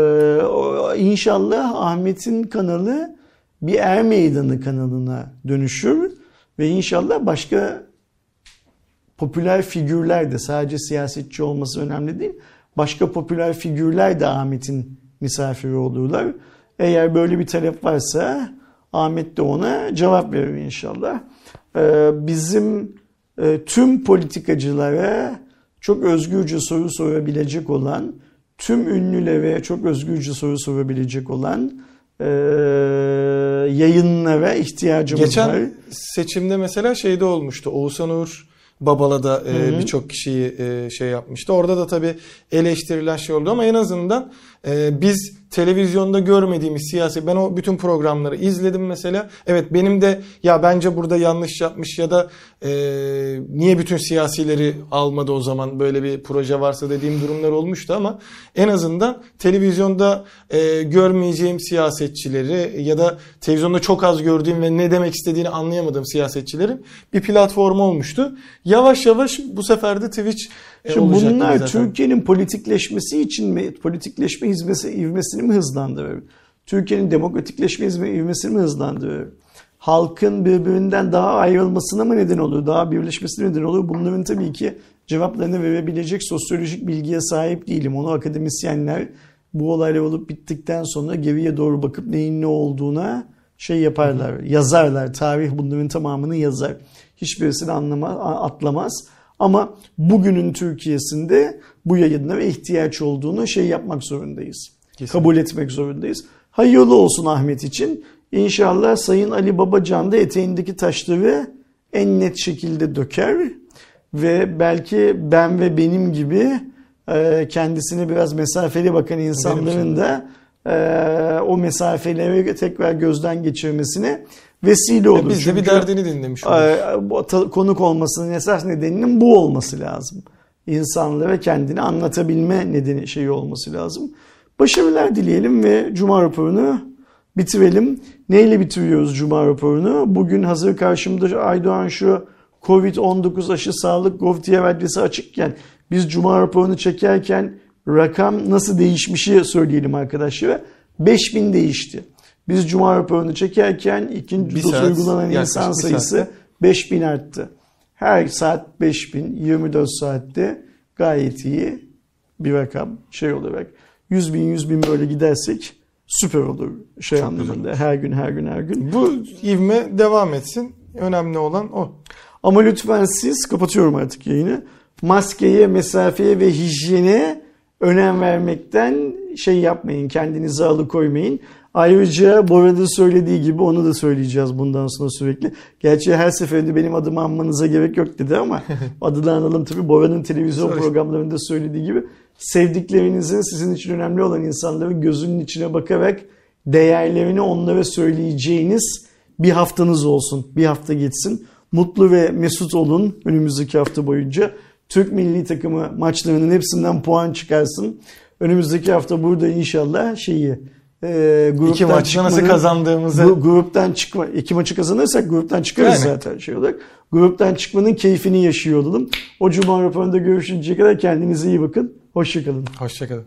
Speaker 2: inşallah Ahmet'in kanalı bir er meydanı kanalına dönüşür ve inşallah başka popüler figürler de sadece siyasetçi olması önemli değil. Başka popüler figürler de Ahmet'in misafiri olurlar. Eğer böyle bir talep varsa Ahmet de ona cevap verir inşallah. Ee, bizim e, tüm politikacılara çok özgürce soru sorabilecek olan, tüm ünlülere çok özgürce soru sorabilecek olan e, yayınlara ihtiyacımız
Speaker 1: Geçen
Speaker 2: var.
Speaker 1: Geçen seçimde mesela şeyde olmuştu. Oğuzhan Uğur Babala'da e, birçok kişiyi e, şey yapmıştı. Orada da tabii eleştirilen şey oldu ama en azından e, biz televizyonda görmediğimiz siyasi ben o bütün programları izledim mesela. Evet benim de ya bence burada yanlış yapmış ya da e, niye bütün siyasileri almadı o zaman böyle bir proje varsa dediğim durumlar olmuştu ama en azından televizyonda e, görmeyeceğim siyasetçileri ya da televizyonda çok az gördüğüm ve ne demek istediğini anlayamadığım siyasetçilerin bir platformu olmuştu. Yavaş yavaş bu sefer de Twitch
Speaker 2: e, Şimdi bunlar Türkiye'nin politikleşmesi için mi, politikleşme hizmesi, ivmesini mi hızlandırır? Türkiye'nin demokratikleşme ivmesini mi hızlandırır? Halkın birbirinden daha ayrılmasına mı neden olur? Daha birleşmesine neden olur? Bunların tabii ki cevaplarını verebilecek sosyolojik bilgiye sahip değilim. Onu akademisyenler bu olaylar olup bittikten sonra geriye doğru bakıp neyin ne olduğuna şey yaparlar, yazarlar. Tarih bunların tamamını yazar. Hiçbirisini anlamaz, atlamaz. Ama bugünün Türkiye'sinde bu yayınlara ihtiyaç olduğunu şey yapmak zorundayız. Kesinlikle. Kabul etmek zorundayız. Hayırlı olsun Ahmet için. İnşallah Sayın Ali Babacan da eteğindeki taşları en net şekilde döker ve belki ben ve benim gibi e, kendisine biraz mesafeli bakan insanların da o mesafeleri tekrar gözden geçirmesine vesile olur.
Speaker 1: Biz de bir derdini dinlemiş
Speaker 2: oluruz. Konuk olmasının esas nedeninin bu olması lazım. İnsanlara kendini anlatabilme nedeni şeyi olması lazım. Başarılar dileyelim ve Cuma raporunu bitirelim. Neyle bitiriyoruz Cuma raporunu? Bugün hazır karşımda Aydoğan şu Covid-19 aşı sağlık gov.tr adresi açıkken biz Cuma raporunu çekerken rakam nasıl değişmişi söyleyelim arkadaşlar. 5000 değişti. Biz Cuma raporunu çekerken ikinci
Speaker 1: Bir
Speaker 2: doz
Speaker 1: saat,
Speaker 2: uygulanan insan sayısı
Speaker 1: saatte.
Speaker 2: 5000 arttı. Her saat 5000, 24 saatte gayet iyi bir rakam şey olarak. 100 bin 100 bin böyle gidersek süper olur şey
Speaker 1: Çok
Speaker 2: anlamında. Her gün her gün her gün.
Speaker 1: Bu ivme devam etsin. Önemli olan o.
Speaker 2: Ama lütfen siz kapatıyorum artık yayını. Maskeye, mesafeye ve hijyene önem vermekten şey yapmayın. Kendinizi alıkoymayın. Ayrıca Bora'da söylediği gibi onu da söyleyeceğiz bundan sonra sürekli. Gerçi her seferinde benim adımı anmanıza gerek yok dedi ama [LAUGHS] adını analım tabii. Bora'nın televizyon programlarında söylediği gibi sevdiklerinizin sizin için önemli olan insanların gözünün içine bakarak değerlerini onlara söyleyeceğiniz bir haftanız olsun. Bir hafta geçsin. Mutlu ve mesut olun önümüzdeki hafta boyunca. Türk milli takımı maçlarının hepsinden puan çıkarsın. Önümüzdeki hafta burada inşallah şeyi e, gruptan
Speaker 1: İki maçta nasıl kazandığımızı
Speaker 2: bu gruptan çıkma iki maçı kazanırsak gruptan çıkarız
Speaker 1: Yani.
Speaker 2: zaten şey olarak. Gruptan çıkmanın keyfini yaşıyor olalım. O cuma raporunda görüşünceye kadar kendinize iyi bakın. Hoşçakalın.
Speaker 1: Hoşçakalın.